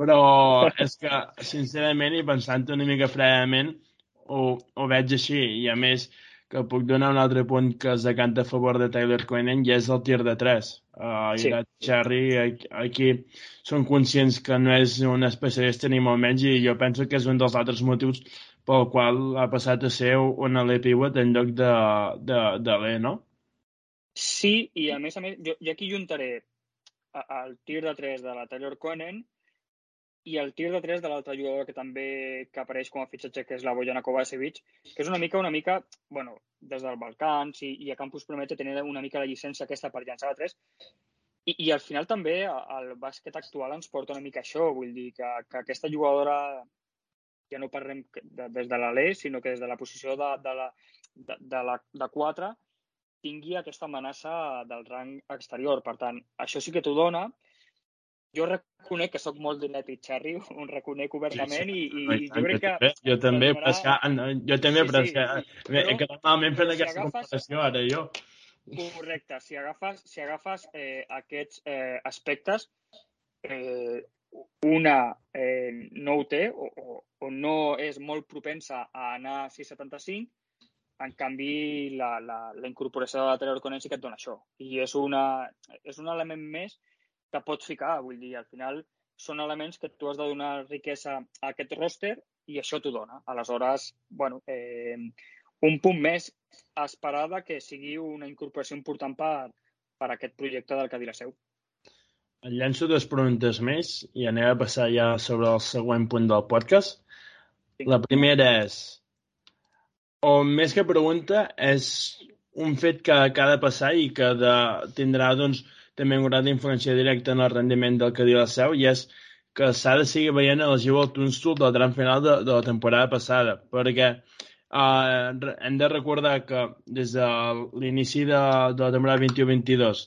però és que, sincerament, i pensant una mica fredament, ho, ho veig així, i a més que puc donar un altre punt que es decanta a favor de Tyler Quinen i és el tir de 3. Uh, sí. Irat Charlie, aquí, aquí són conscients que no és un especialista ni molt menys i jo penso que és un dels altres motius pel qual ha passat a ser un alè pivot en lloc de, de, de l'E, no? Sí, i a més a més, jo, jo aquí juntaré el tir de 3 de la Taylor Conan i el tir de 3 de l'altre jugador que també que apareix com a fitxatge, que és la Bojana Kovacevic, que és una mica, una mica, bueno, des del Balcans i, i a Campus Prometge tenir una mica la llicència aquesta per llançar de 3 i, i al final també el bàsquet actual ens porta una mica això, vull dir que, que aquesta jugadora ja no parlem de, des de l'Alè, sinó que des de la posició de, de, la, de, de, la, de 4 tingui aquesta amenaça del rang exterior. Per tant, això sí que t'ho dona. Jo reconec que sóc molt d'inètic, Xarri, ho reconec obertament i, i, i jo crec que... Jo també, però és que, jo també, però és que, sí, que normalment fent aquesta agafes... comparació ara jo. Correcte, si agafes, si agafes eh, aquests eh, aspectes, eh, una eh, no ho té o, o, o no és molt propensa a anar a 6,75, en canvi la, la, la incorporació de la Taylor Conen sí que et dona això. I és, una, és un element més que pots ficar, vull dir, al final són elements que tu has de donar riquesa a aquest roster i això t'ho dona. Aleshores, bueno, eh, un punt més a esperar que sigui una incorporació important per, per aquest projecte del Cadira Seu. Et llenço dues preguntes més i anem a passar ja sobre el següent punt del podcast. La primera és, o més que pregunta, és un fet que, que ha de passar i que de, tindrà doncs, també una gran influència directa en el rendiment del que diu la seu i és que s'ha de seguir veient elegible el Tunstall del tram final de, de la temporada passada, perquè uh, hem de recordar que des de l'inici de, de la temporada 21-22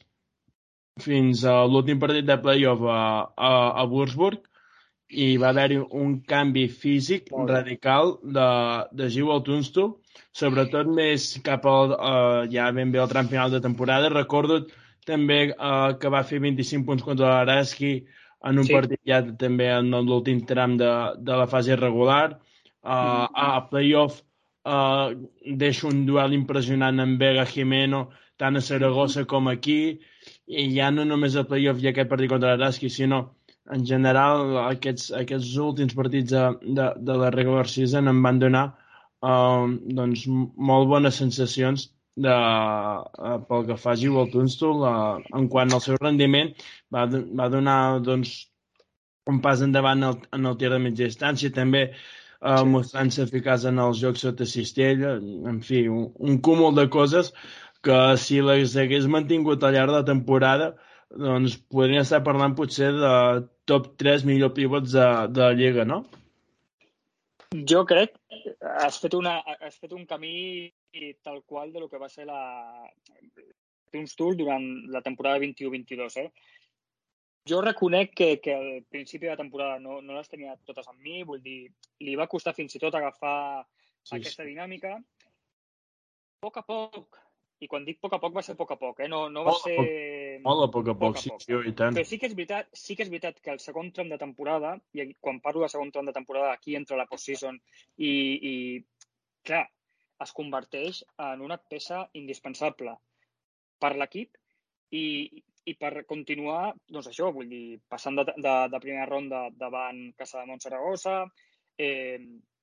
fins a l'últim partit de playoff a, a, a Würzburg i va haver-hi un canvi físic radical de, de Giu al Tunstall, sobretot més cap al, uh, ja ben bé al tram final de temporada. Recordo també uh, que va fer 25 punts contra l'Araski en un sí. partit ja també en l'últim tram de, de la fase regular. Uh, mm. A playoff uh, deixa un duel impressionant amb Vega Jimeno, tant a Saragossa com aquí i ja no només el playoff i aquest partit contra l'Araski, sinó en general aquests, aquests últims partits de, de, de la regular season em van donar uh, doncs, molt bones sensacions de, uh, pel que fa a Gival Tunstall uh, en quant al seu rendiment va, va donar doncs, un pas endavant el, en el tir de mitja distància també uh, mostrant-se eficaç en els jocs sota cistella en fi, un, un cúmul de coses que si les hagués mantingut al llarg de la temporada, doncs podríem estar parlant potser de top 3 millor pivots de, de la Lliga, no? Jo crec has fet, una, has fet un camí tal qual de lo que va ser la Tunstall durant la temporada 21-22. Eh? Jo reconec que, que al principi de la temporada no, no les tenia totes amb mi, vull dir, li va costar fins i tot agafar sí, aquesta dinàmica. A poc a poc i quan dic a poc a poc va ser a poc a poc, eh? no, no va molt ser... Poc, molt a poc a poc, poc, sí, sí, i tant. Però sí que és veritat, sí que és veritat que el segon tram de temporada, i quan parlo de segon tram de temporada, aquí entra la postseason, i, i clar, es converteix en una peça indispensable per l'equip i, i per continuar, doncs això, vull dir, passant de, de, de primera ronda davant Casa de Montsaragossa, eh,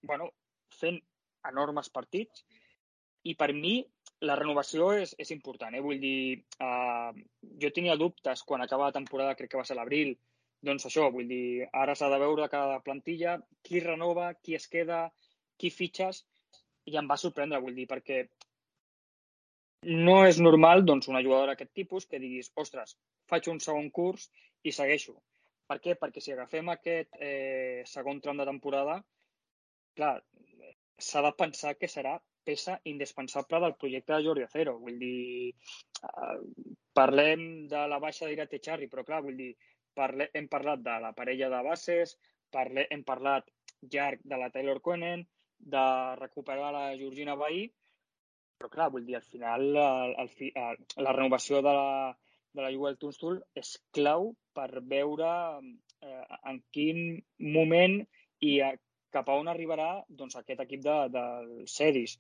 bueno, fent enormes partits, i per mi la renovació és, és important. Eh? Vull dir, uh, jo tenia dubtes quan acaba la temporada, crec que va ser l'abril, doncs això, vull dir, ara s'ha de veure cada plantilla, qui renova, qui es queda, qui fitxes, i em va sorprendre, vull dir, perquè no és normal doncs, una jugadora d'aquest tipus que diguis, ostres, faig un segon curs i segueixo. Per què? Perquè si agafem aquest eh, segon tram de temporada, clar, s'ha de pensar que serà peça indispensable del projecte de Jordi Acero. Vull dir, uh, parlem de la baixa d'Irate Charri, però clar, vull dir, parle, hem parlat de la parella de bases, parle, hem parlat llarg de la Taylor Coenen, de recuperar la Georgina Bahí, però clar, vull dir, al final el, el, el, la renovació de la, de la Jewel Tunstall és clau per veure eh, en quin moment i a cap a on arribarà doncs, aquest equip de, del Cedis.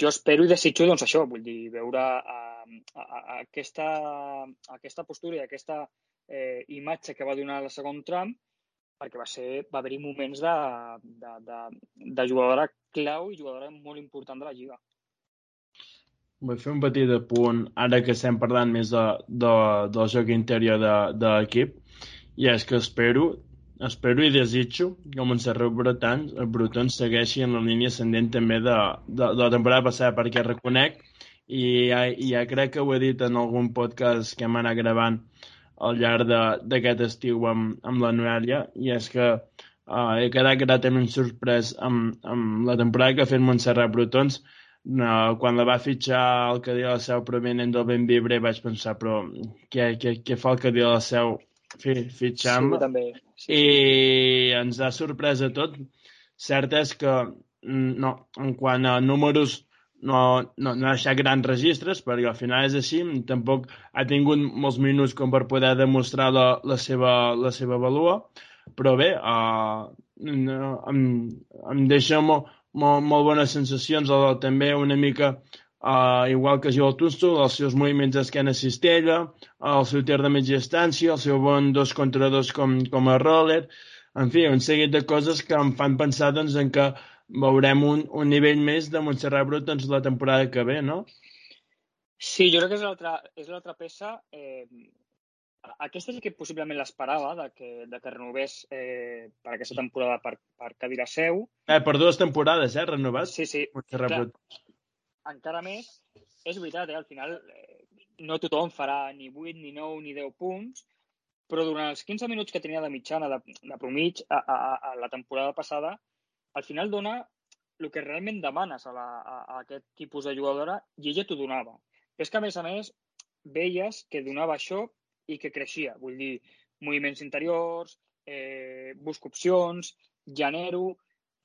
Jo espero i desitjo doncs, això, vull dir, veure uh, a, a, a aquesta, aquesta postura i aquesta eh, imatge que va donar el segon tram, perquè va ser va haver-hi moments de, de, de, de jugadora clau i jugadora molt important de la Lliga. Vull fer un petit apunt, ara que estem parlant més de, de, del joc interior de, de l'equip, i és que espero Espero i desitjo que Montserrat Breton, Breton segueixi en la línia ascendent també de, de, de la temporada passada, perquè reconec, i ja, ja crec que ho he dit en algun podcast que hem anat gravant al llarg d'aquest estiu amb, amb la Noèlia, i és que uh, he quedat gratament sorprès amb, amb la temporada que ha fet Montserrat Brutons. Uh, quan la va fitxar el que diu la seu provenent del Benvibre vaig pensar, però què, què, què fa el que diu la seu fitxant? Sí, també. Sí, sí. I ens ha sorprès a tot. Cert és que mm, no, en quant a números no, no, no ha deixat grans registres, perquè al final és així, tampoc ha tingut molts minuts com per poder demostrar la, la, seva, la seva valua, però bé, uh, no, em, em deixa molt, molt, molt bones sensacions, o, també una mica uh, igual que Joel Tunstall, els seus moviments d'esquena cistella, el seu tir de mitja distància, el seu bon dos contra dos com, com a roller, en fi, un seguit de coses que em fan pensar doncs, en que veurem un, un nivell més de Montserrat Brut doncs, la temporada que ve, no? Sí, jo crec que és l'altra peça. Eh, aquesta sí que possiblement l'esperava, de, que, de que renovés eh, per aquesta temporada per, per Cadira Seu. Eh, per dues temporades, eh, renovat? Sí, sí. Montserrat Clar, Brut. Encara més, és veritat, eh, al final eh, no tothom farà ni 8, ni 9, ni 10 punts, però durant els 15 minuts que tenia de mitjana, de, de promig, a, a, a la temporada passada, al final dona el que realment demanes a, la, a, a aquest tipus de jugadora i ella t'ho donava. Però és que, a més a més, veies que donava això i que creixia. Vull dir, moviments interiors, eh, busco opcions, genero,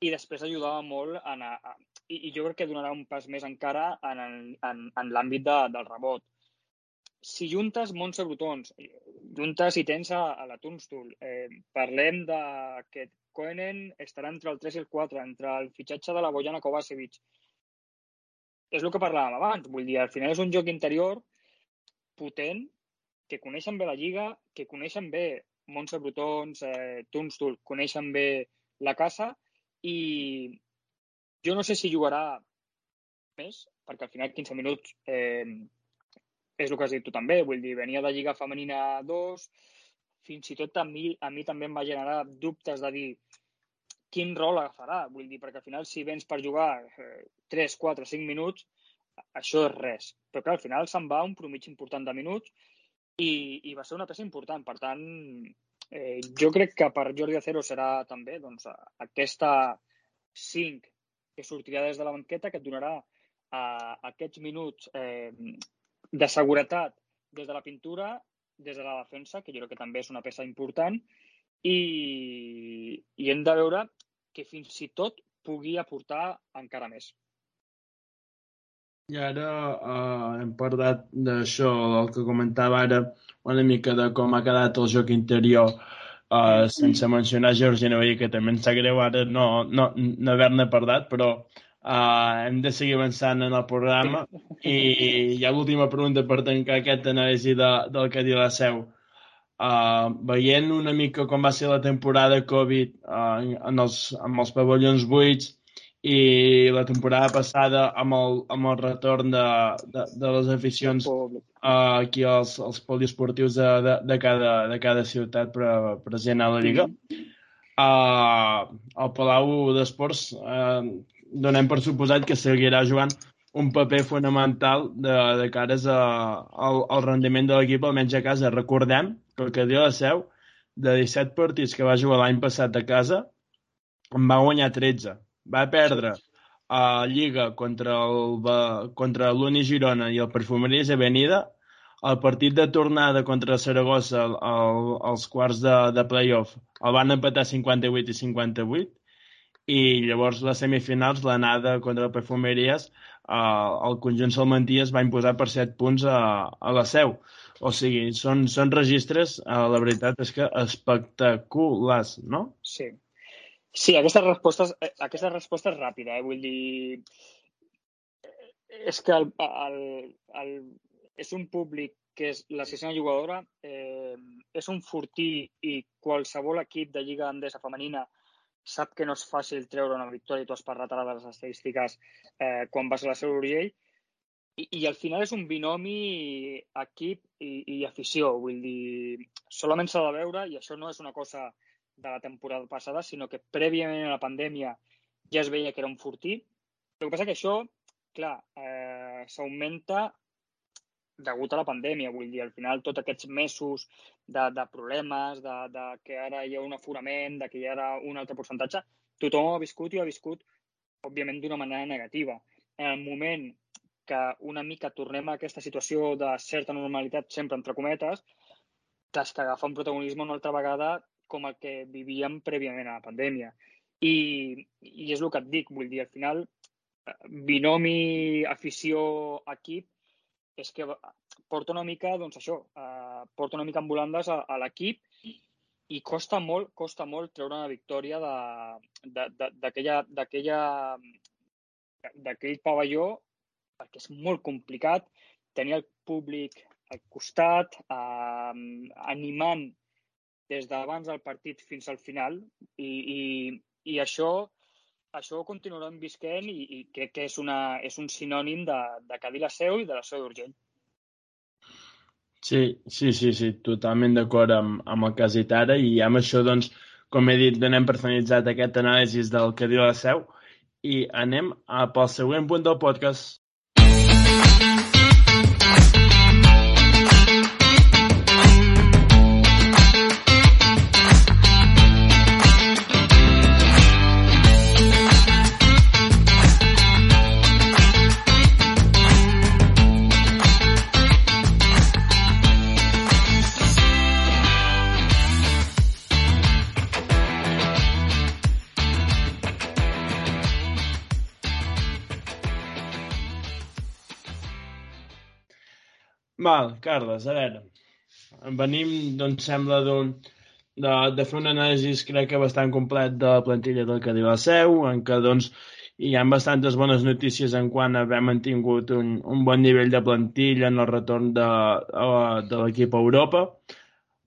i després ajudava molt en a, a, i, i jo crec que donarà un pas més encara en, en, en l'àmbit de, del rebot si juntes Montse Brutons, juntes i tens a, a la Tunstall, eh, parlem de que Koenen estarà entre el 3 i el 4, entre el fitxatge de la Bojana Kovacevic. És el que parlàvem abans, vull dir, al final és un joc interior potent, que coneixen bé la Lliga, que coneixen bé Montse Brutons, eh, Tunstall, coneixen bé la casa i jo no sé si jugarà més, perquè al final 15 minuts eh, és el que has dit tu també, vull dir, venia de Lliga Femenina 2, fins i tot a mi, a mi també em va generar dubtes de dir quin rol agafarà, vull dir, perquè al final si vens per jugar eh, 3, 4, 5 minuts, això és res. Però clar, al final se'n va un promig important de minuts i, i va ser una peça important. Per tant, eh, jo crec que per Jordi Acero serà també doncs, aquesta 5 que sortirà des de la banqueta que et donarà eh, aquests minuts eh, de seguretat des de la pintura, des de la defensa, que jo crec que també és una peça important, i, i hem de veure que fins i tot pugui aportar encara més. I ara uh, hem parlat d'això, el que comentava ara, una mica de com ha quedat el joc interior, uh, sense mencionar Georgina Veí, que també ens sap greu ara no, no, no haver-ne parlat, però Uh, hem de seguir avançant en el programa i hi ha l'última pregunta per tancar aquest anàlisi de, del que diu la seu. Uh, veient una mica com va ser la temporada Covid uh, en, els, amb els pavellons buits i la temporada passada amb el, amb el retorn de, de, de les aficions uh, aquí als, als poliesportius de, de, de, cada, de cada ciutat present a la Lliga. Uh, el Palau d'Esports uh, donem per suposat que seguirà jugant un paper fonamental de, de cares a, al, al rendiment de l'equip, almenys a casa. Recordem que el que diu la seu, de 17 partits que va jugar l'any passat a casa, en va guanyar 13. Va perdre a Lliga contra el contra l'Uni Girona i el Perfumeries Avenida, el partit de tornada contra Saragossa al, als quarts de, de playoff el van empatar 58 i 58 i llavors les semifinals, l'anada contra el Perfumeries, eh, el conjunt salmantí es va imposar per 7 punts a, a la seu. O sigui, són, són registres, eh, la veritat és que espectaculars, no? Sí. Sí, aquesta resposta, és, aquesta resposta és ràpida, eh? vull dir... És que el, el, el, és un públic que és la sisena jugadora, eh, és un fortí i qualsevol equip de Lliga Andesa femenina sap que no és fàcil treure una victòria tu has parlat ara de les estadístiques eh, quan vas a la Seu Uriell i, i al final és un binomi equip i, i afició vull dir, solament s'ha de veure i això no és una cosa de la temporada passada, sinó que prèviament a la pandèmia ja es veia que era un fortí. El que passa que això, clar, eh, s'augmenta degut a la pandèmia, vull dir, al final tots aquests mesos de, de problemes, de, de que ara hi ha un aforament, de que hi ha un altre percentatge, tothom ho ha viscut i ho ha viscut, òbviament, d'una manera negativa. En el moment que una mica tornem a aquesta situació de certa normalitat, sempre entre cometes, t'has que un protagonisme una altra vegada com el que vivíem prèviament a la pandèmia. I, i és el que et dic, vull dir, al final, binomi afició-equip és que porta una mica, doncs això, eh, porta una mica amb volandes a, a l'equip i costa molt, costa molt treure una victòria d'aquell pavelló perquè és molt complicat tenir el públic al costat, eh, animant des d'abans del partit fins al final i, i, i això això ho continuarem visquent i, i crec que és, una, és un sinònim de, de Cadí la Seu i de la Seu d'Urgell. Sí, sí, sí, sí, totalment d'acord amb, amb el que has dit ara i amb això, doncs, com he dit, donem personalitzat aquest anàlisi del que diu la Seu i anem a pel següent punt del podcast. Val, Carles, a veure, venim, doncs, sembla d'un de, de fer un anàlisi, crec que bastant complet de la plantilla del que diu la seu, en què, doncs, hi ha bastantes bones notícies en quant haver mantingut un, un bon nivell de plantilla en el retorn de, de l'equip a Europa,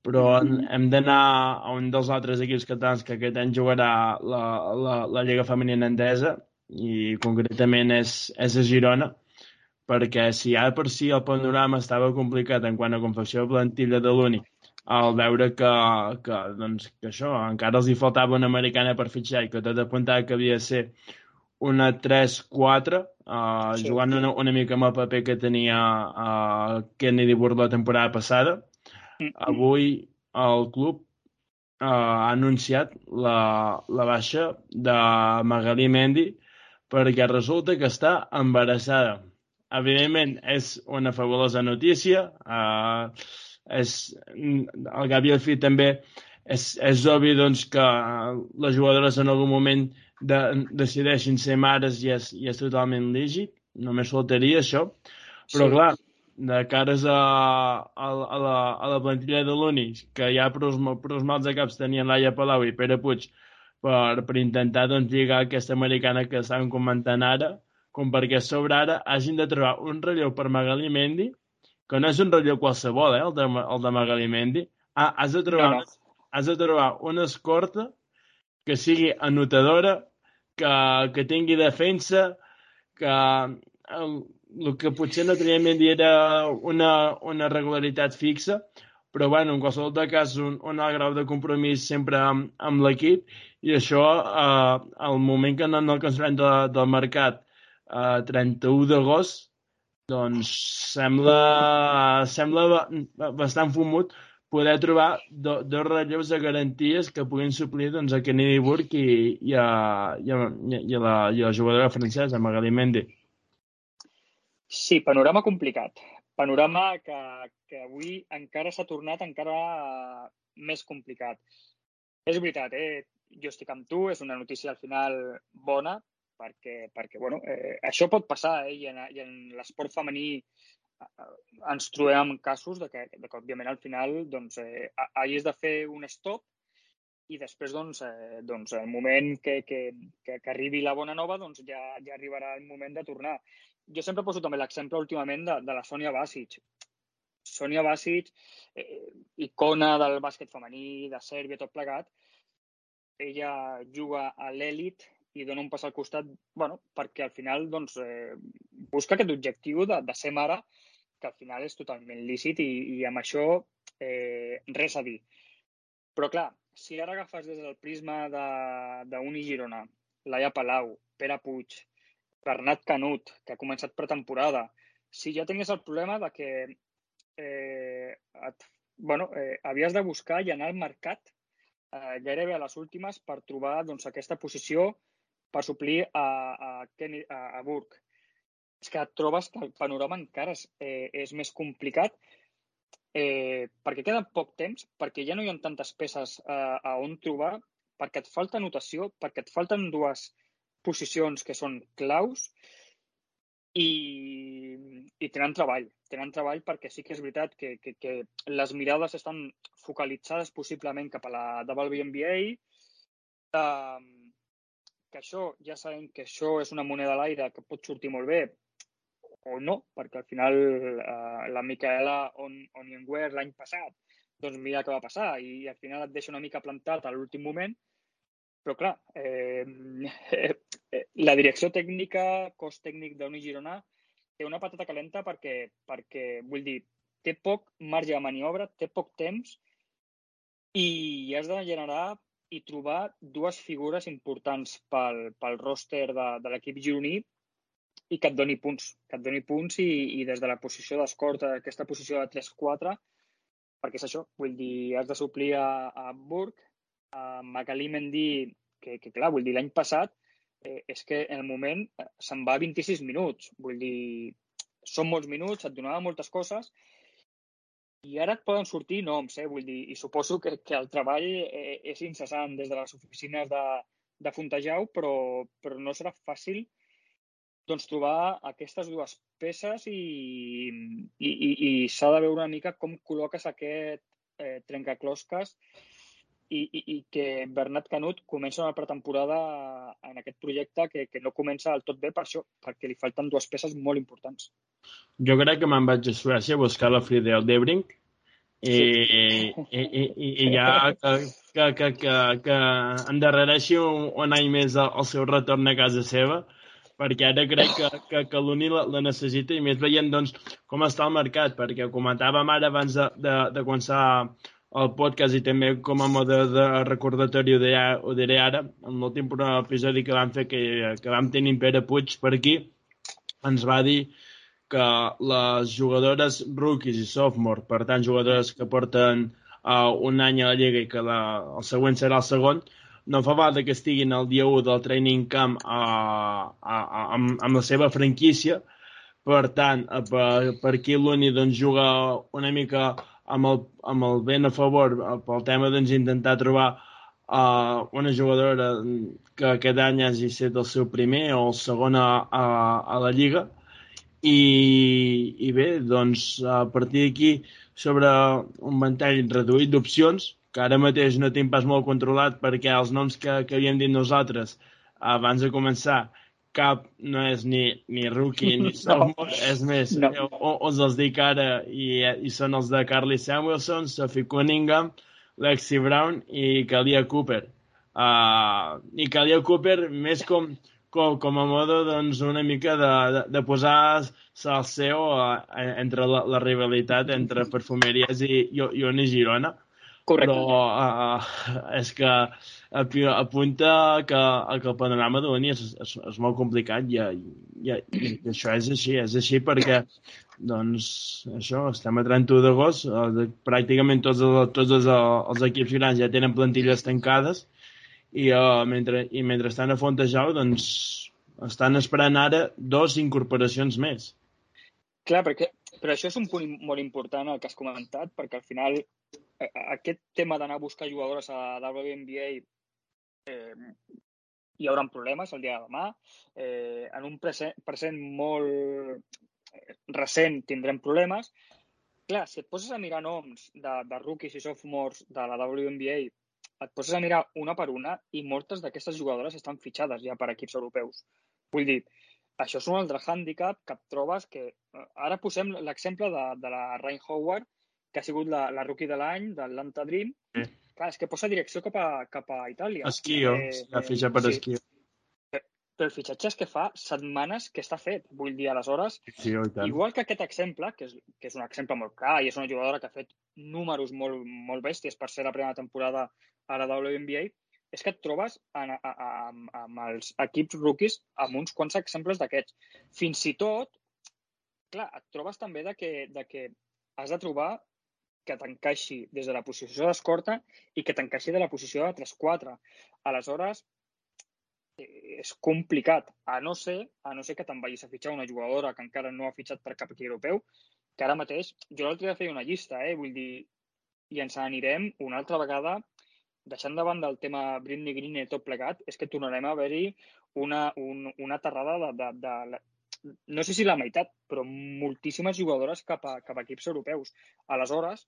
però hem d'anar a un dels altres equips catalans que aquest any jugarà la, la, la Lliga Femenina Endesa, i concretament és, és a Girona, perquè si ja per si el panorama estava complicat en quant a confecció de plantilla de l'únic, al veure que, que, doncs, que això, encara els hi faltava una americana per fitxar i que tot apuntava que havia de ser una 3-4, uh, sí. jugant una, una mica amb el paper que tenia uh, Kennedy Burr la temporada passada. Mm. Avui el club uh, ha anunciat la, la baixa de Magali Mendy perquè resulta que està embarassada evidentment és una fabulosa notícia. Uh, és, el Gavi al fi també és, és obvi doncs, que les jugadores en algun moment de, decideixin ser mares i és, i és totalment lígit, només faltaria això. Però sí. clar, de cares a, a, a, la, a la plantilla de l'Uni, que ja prous, prous mals de caps tenien Laia Palau i Pere Puig per, per intentar doncs, lligar aquesta americana que estàvem comentant ara, com perquè a sobre ara hagin de trobar un relleu per Magali Mendy, que no és un relleu qualsevol, eh, el de, el de Magali Mendy. Ah, has, de trobar, no, no. has de trobar una escorta que sigui anotadora, que, que tingui defensa, que el, el que potser no tenia Mendy era una, una regularitat fixa, però bueno, en qualsevol de cas un, un alt grau de compromís sempre amb, amb l'equip i això eh, al moment que anem al cansament de, del mercat a 31 d'agost, doncs sembla, sembla bastant fumut poder trobar do, dos relleus de garanties que puguin suplir doncs, a Kennedy Burke i, i, a, i, a, i, a la, i a la jugadora francesa, Magali Mendy. Sí, panorama complicat. Panorama que, que avui encara s'ha tornat encara més complicat. És veritat, eh? jo estic amb tu, és una notícia al final bona, perquè, perquè bueno, eh, això pot passar eh, i en, i en l'esport femení ens trobem amb casos de que, de que òbviament, al final doncs, eh, hagis de fer un stop i després, doncs, eh, doncs el moment que, que, que, que arribi la bona nova, doncs ja, ja arribarà el moment de tornar. Jo sempre poso també l'exemple últimament de, de la Sònia Basic. Sònia Basic, eh, icona del bàsquet femení, de Sèrbia, tot plegat, ella juga a l'èlit i dona un pas al costat, bueno, perquè al final doncs, eh, busca aquest objectiu de, de ser mare, que al final és totalment lícit i, i amb això eh, res a dir. Però clar, si ara agafes des del prisma d'Uni de, Girona, Laia Palau, Pere Puig, Bernat Canut, que ha començat pretemporada, si ja tenies el problema de que eh, et, bueno, eh, havies de buscar i anar al mercat eh, gairebé a les últimes per trobar doncs, aquesta posició per suplir a, a, Kenny, a, a Burke. És que trobes que el panorama encara és, eh, és més complicat eh, perquè queda poc temps, perquè ja no hi ha tantes peces eh, a on trobar, perquè et falta notació, perquè et falten dues posicions que són claus i, i tenen treball. Tenen treball perquè sí que és veritat que, que, que les mirades estan focalitzades possiblement cap a la WNBA, eh, que això, ja sabem que això és una moneda a l'aire que pot sortir molt bé o no, perquè al final eh, la Micaela on, Onyenware l'any passat, doncs mira què va passar i, al final et deixa una mica plantat a l'últim moment, però clar, eh, eh, la direcció tècnica, cos tècnic d'Uni Girona, té una patata calenta perquè, perquè, vull dir, té poc marge de maniobra, té poc temps i has de generar i trobar dues figures importants pel, pel roster de, de l'equip gironí i que et doni punts, que et doni punts i, i des de la posició d'escort, aquesta posició de 3-4, perquè és això, vull dir, has de suplir a, a Burg, a Magalí Mendy, que, que clar, vull dir, l'any passat eh, és que en el moment eh, se'n va 26 minuts, vull dir, són molts minuts, et donava moltes coses, i ara et poden sortir noms, eh? vull dir, i suposo que, que el treball eh, és incessant des de les oficines de, de Fontejau, però, però no serà fàcil doncs, trobar aquestes dues peces i, i, i, i s'ha de veure una mica com col·loques aquest eh, trencaclosques i, i, i que Bernat Canut comença una pretemporada en aquest projecte que, que no comença del tot bé per això, perquè li falten dues peces molt importants. Jo crec que me'n vaig a Suècia a buscar la Fridel Debrink i, sí. i, i, i, i ja que, que, que, que, que endarrereixi un, un any més el, el seu retorn a casa seva perquè ara crec que, que, que l'Uni la, la necessita i més veient doncs, com està el mercat, perquè comentàvem ara abans de, de, de començar el podcast i també com a mode de recordatori ho, diré, ho diré ara, en l'últim episodi que vam fer, que, que vam tenir Pere Puig per aquí, ens va dir que les jugadores rookies i sophomore, per tant jugadores que porten uh, un any a la Lliga i que la, el següent serà el segon, no fa falta que estiguin el dia 1 del training camp a, a, a, amb, amb la seva franquícia. Per tant, per, per aquí l'Uni doncs, juga una mica amb el, amb el ben a favor pel tema doncs, intentar trobar uh, una jugadora que aquest any hagi estat el seu primer o el segon a, a, a la Lliga. I, i bé, doncs, a partir d'aquí, sobre un ventall reduït d'opcions, que ara mateix no tinc pas molt controlat perquè els noms que, que havíem dit nosaltres abans de començar cap no és ni, ni rookie ni sophomore, no. és més, no. o, us els dic ara i, i són els de Carly Samuelson, Sophie Cunningham, Lexi Brown i Kalia Cooper. Uh, I Kalia Cooper més com, com, com a modo doncs, una mica de, de, de posar salseo uh, entre la, la rivalitat entre perfumeries i, i, i Girona Correcte. Però uh, és que apunta que, que el panorama de l'Uni és, és, és molt complicat i, i, i, i això és així, és així perquè doncs això, estem a 31 d'agost, eh, pràcticament tots, els, tots els, els equips grans ja tenen plantilles tancades i, uh, mentre, i mentre estan a Fontejau doncs estan esperant ara dos incorporacions més. Clar, perquè, però això és un punt molt important el que has comentat, perquè al final aquest tema d'anar a buscar jugadores a WNBA eh, hi haurà problemes el dia de demà. Eh, en un present, present molt recent tindrem problemes. Clar, si et poses a mirar noms de, de rookies i sophomores de la WNBA, et poses a mirar una per una i moltes d'aquestes jugadores estan fitxades ja per equips europeus. Vull dir, això és un altre hàndicap que et trobes que... Ara posem l'exemple de, de la Ryan Howard, que ha sigut la, la rookie de l'any, d'Atlanta Dream. Sí. Clar, és que posa direcció cap a, cap a Itàlia. Esquio, eh, la fitxa per sí. esquio. Però el fitxatge és que fa setmanes que està fet. Vull dir, aleshores, sí, igual que aquest exemple, que és, que és un exemple molt clar i és una jugadora que ha fet números molt, molt bèsties per ser la primera temporada a la WNBA, és que et trobes en, a, a, amb, amb els equips rookies amb uns quants exemples d'aquests. Fins i tot clar, et trobes també de que, de que has de trobar que t'encaixi des de la posició d'escorta i que t'encaixi de la posició de 3-4. Aleshores, és complicat, a no ser, a no ser que te'n vagis a fitxar una jugadora que encara no ha fitxat per cap equip europeu, que ara mateix, jo l'altre dia feia una llista, eh? vull dir, i ens anirem una altra vegada, deixant de banda el tema Britney Green i tot plegat, és que tornarem a haver-hi una, un, una terrada de, de, de, no sé si la meitat, però moltíssimes jugadores cap a, cap a equips europeus. Aleshores,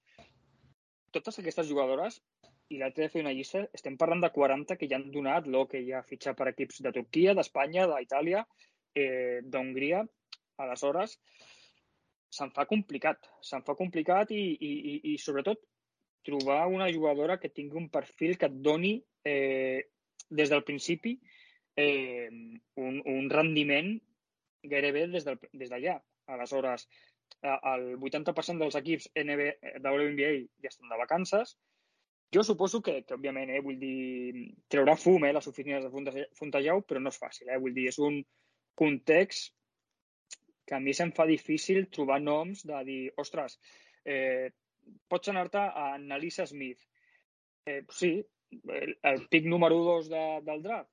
totes aquestes jugadores, i l'altre de fer una llista, estem parlant de 40 que ja han donat l'ok ja fitxar per equips de Turquia, d'Espanya, d'Itàlia, eh, d'Hongria. Aleshores, se'n fa complicat. Se'n fa complicat i, i, i, i, sobretot, trobar una jugadora que tingui un perfil que et doni eh, des del principi eh, un, un rendiment gairebé des d'allà. Des Aleshores, el 80% dels equips NBA, de WNBA ja estan de vacances. Jo suposo que, que òbviament, eh, vull dir, treurà fum eh, les oficines de Fontejau, però no és fàcil. Eh? Vull dir, és un context que a mi se'm fa difícil trobar noms de dir, ostres, eh, pots anar-te a Annalisa Smith. Eh, sí, el, el pic número 2 de, del draft.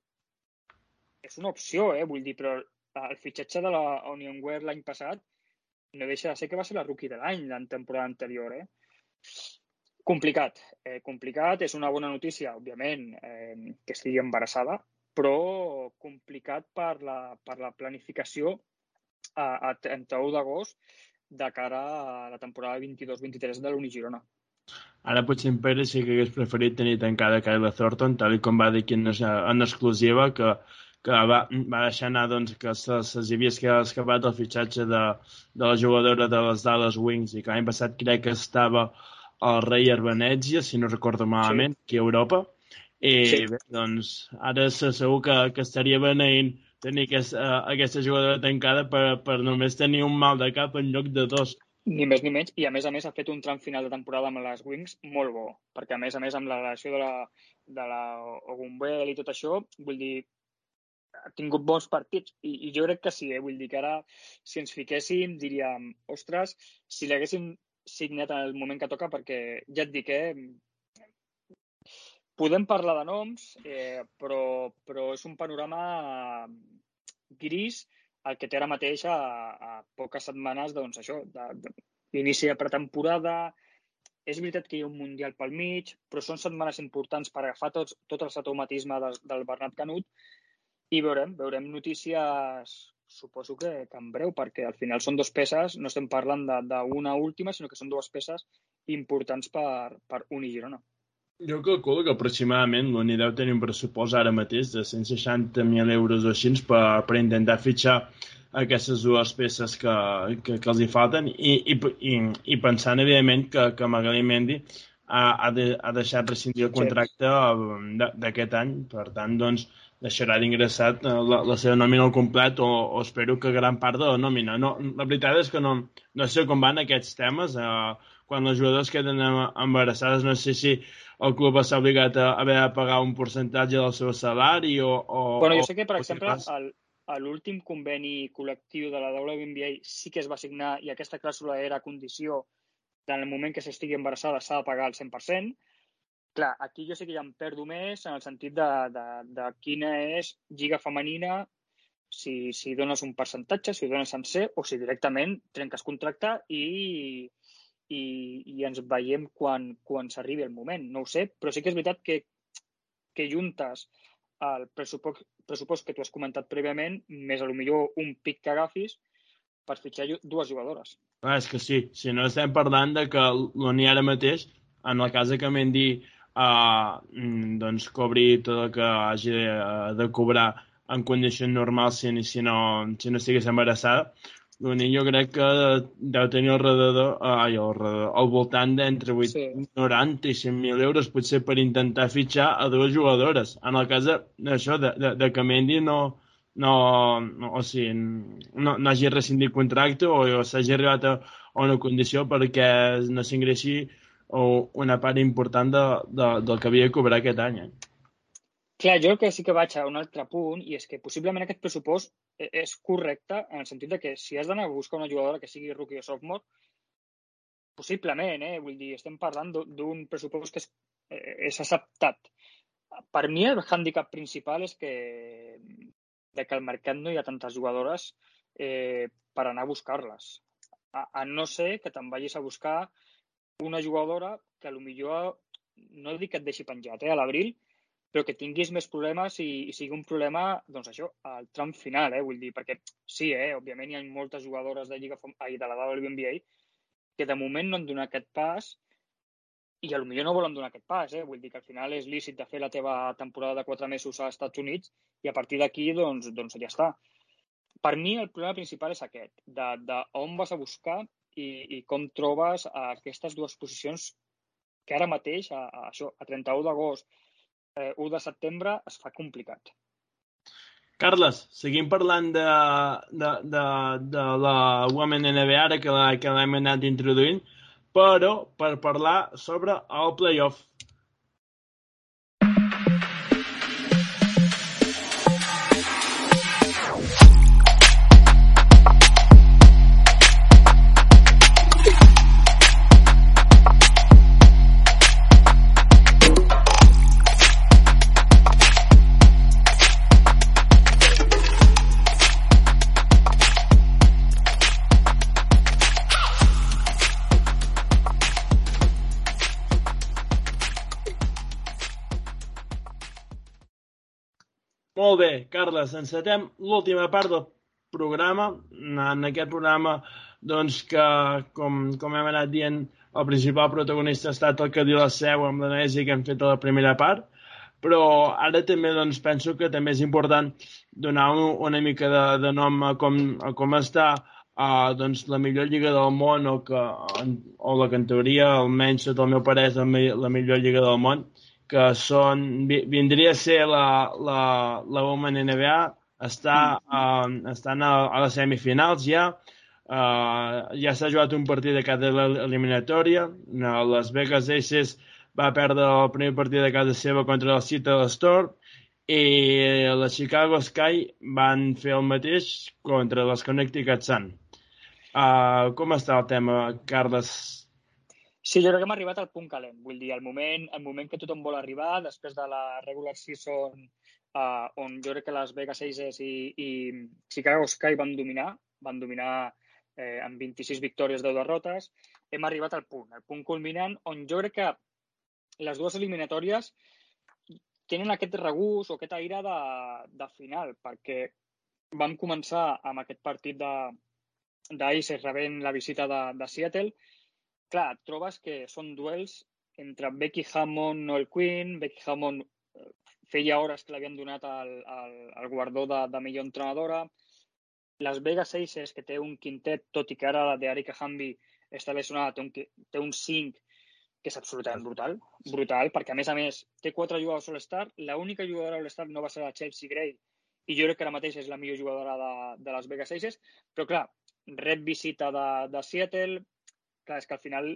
És una opció, eh? Vull dir, però el fitxatge de la Onionware l'any passat no deixa de ser que va ser la rookie de l'any, la temporada anterior, eh? Complicat, eh, complicat. És una bona notícia, òbviament, eh, que estigui embarassada, però complicat per la, per la planificació a, a 31 d'agost de cara a la temporada 22-23 de l'Unigirona. Ara potser en Pere sí que hagués preferit tenir tancada Kyla Thornton, tal com va dir aquí en, en exclusiva, que, que va, va deixar anar doncs, que se, se havia escapat el fitxatge de, de la jugadora de les Dallas Wings i que l'any passat crec que estava al Reyer Venezia, si no recordo malament, sí. aquí a Europa. I sí. bé, doncs ara segur que, que estaria beneint tenir aquesta, aquesta jugadora tancada per, per només tenir un mal de cap en lloc de dos. Ni més ni menys, i a més a més ha fet un tram final de temporada amb les Wings molt bo, perquè a més a més amb la relació de la, de la Ogumbel i tot això, vull dir, ha tingut bons partits i, i jo crec que sí, eh? vull dir que ara si ens fiquéssim diríem, ostres, si l'haguéssim signat el moment que toca perquè ja et dic, eh, Podem parlar de noms, eh, però, però és un panorama gris el que té ara mateix a, a poques setmanes doncs, això, d'inici de, de pretemporada. És veritat que hi ha un Mundial pel mig, però són setmanes importants per agafar tots, tot el automatisme del, del Bernat Canut i veurem, veurem notícies suposo que, que en breu, perquè al final són dues peces, no estem parlant d'una última, sinó que són dues peces importants per, per Uni Girona. Jo calculo que aproximadament l'Uni deu tenir un pressupost ara mateix de 160.000 euros o així per, per intentar fitxar aquestes dues peces que, que, que els hi falten i, i, i, i pensant, evidentment, que, que Magali Mendy ha, ha, de, ha deixat rescindir el contracte sí. d'aquest any. Per tant, doncs, deixarà d'ingressar eh, la, la seva nòmina al complet o, o espero que gran part de la nòmina. No, la veritat és que no, no sé com van aquests temes. Eh, quan les jugadors queden embarassades, no sé si el club està obligat a haver de pagar un percentatge del seu salari o... o bueno, jo sé que, per exemple, l'últim conveni col·lectiu de la WNBA sí que es va signar i aquesta clàusula era condició en el moment que s'estigui embarassada s'ha de pagar el 100%. Clar, aquí jo sé que ja em perdo més en el sentit de, de, de quina és lliga femenina, si, si dones un percentatge, si ho dones sencer o si directament trenques contracte i, i, i ens veiem quan, quan s'arribi el moment. No ho sé, però sí que és veritat que, que juntes el pressupost, pressupost que tu has comentat prèviament, més a lo millor un pic que agafis per fitxar dues jugadores. Ah, és que sí, si no estem parlant de que l'Oni ara mateix, en el cas de que Mendy uh, doncs cobri tot el que hagi de, de cobrar en condicions normals si, si, no, si no estigués embarassada, L'Uni jo crec que deu tenir al redador, ai, al, redador, al voltant d'entre sí. 90 i 100.000 euros potser per intentar fitxar a dues jugadores. En el cas d'això, de, de, de que Mendy no, no, no, o sigui, no, no hagi rescindit contracte o, o s'hagi arribat a, a una condició perquè no s'ingressi una part important de, de, del que havia de cobrar aquest any. Eh? Clar, jo el que sí que vaig a un altre punt i és que possiblement aquest pressupost e, és correcte en el sentit de que si has d'anar a buscar una jugadora que sigui rookie o sophomore, possiblement, eh? Vull dir, estem parlant d'un pressupost que és, eh, és acceptat. Per mi el hàndicap principal és que de que al mercat no hi ha tantes jugadores eh, per anar a buscar-les. A, a no ser que te'n vagis a buscar una jugadora que millor no dic que et deixi penjat eh, a l'abril, però que tinguis més problemes i, i sigui un problema, doncs això, al tram final, eh? Vull dir, perquè sí, eh? Òbviament hi ha moltes jugadores de Lliga ai, de la WNBA que de moment no han donat aquest pas i a lo millor no volen donar aquest pas, eh? Vull dir que al final és lícit de fer la teva temporada de quatre mesos als Estats Units i a partir d'aquí, doncs, doncs ja està. Per mi el problema principal és aquest, de, de on vas a buscar i, i com trobes aquestes dues posicions que ara mateix, a, a, això, a 31 d'agost, eh, 1 de setembre, es fa complicat. Carles, seguim parlant de, de, de, de la Women NBA, ara que l'hem anat introduint, però per parlar sobre el playoff. Carles, encetem l'última part del programa. En aquest programa, doncs, que, com, com hem anat dient, el principal protagonista ha estat el que diu la seu amb l'anàlisi que hem fet a la primera part, però ara també doncs, penso que també és important donar una mica de, de nom a com, a com està uh, doncs, la millor lliga del món o, que, o la que en teoria, almenys sota el meu parer, és la, la millor lliga del món que són, vindria a ser la, la, la Women NBA, està, uh, estan a, a les semifinals ja, uh, ja s'ha jugat un partit de cada eliminatòria, uh, les Vegas Aces va perdre el primer partit de casa seva contra el Seattle Storm i les Chicago Sky van fer el mateix contra les Connecticut Sun. Uh, com està el tema, Carles? Sí, jo crec que hem arribat al punt calent. Vull dir, el moment, el moment que tothom vol arribar, després de la regular season, uh, on jo crec que les Vegas Aces i, i Chicago Sky van dominar, van dominar eh, amb 26 victòries, 10 derrotes, hem arribat al punt, el punt culminant, on jo crec que les dues eliminatòries tenen aquest regús o aquest aire de, de final, perquè vam començar amb aquest partit de d'Aces rebent la visita de, de Seattle clar, et trobes que són duels entre Becky Hammond, Noel Quinn, Becky Hammond eh, feia hores que l'havien donat al, al, al guardó de, de millor entrenadora. Las Vegas Aces, que té un quintet, tot i que ara la d'Erika Hamby està lesionada, té un, té un 5 que és absolutament brutal, brutal, perquè a més a més té quatre jugadors All-Star, l'única jugadora All-Star no va ser la Chelsea Gray, i jo crec que ara mateix és la millor jugadora de, de les Vegas Aces, però clar, rep visita de, de Seattle, clar, és que al final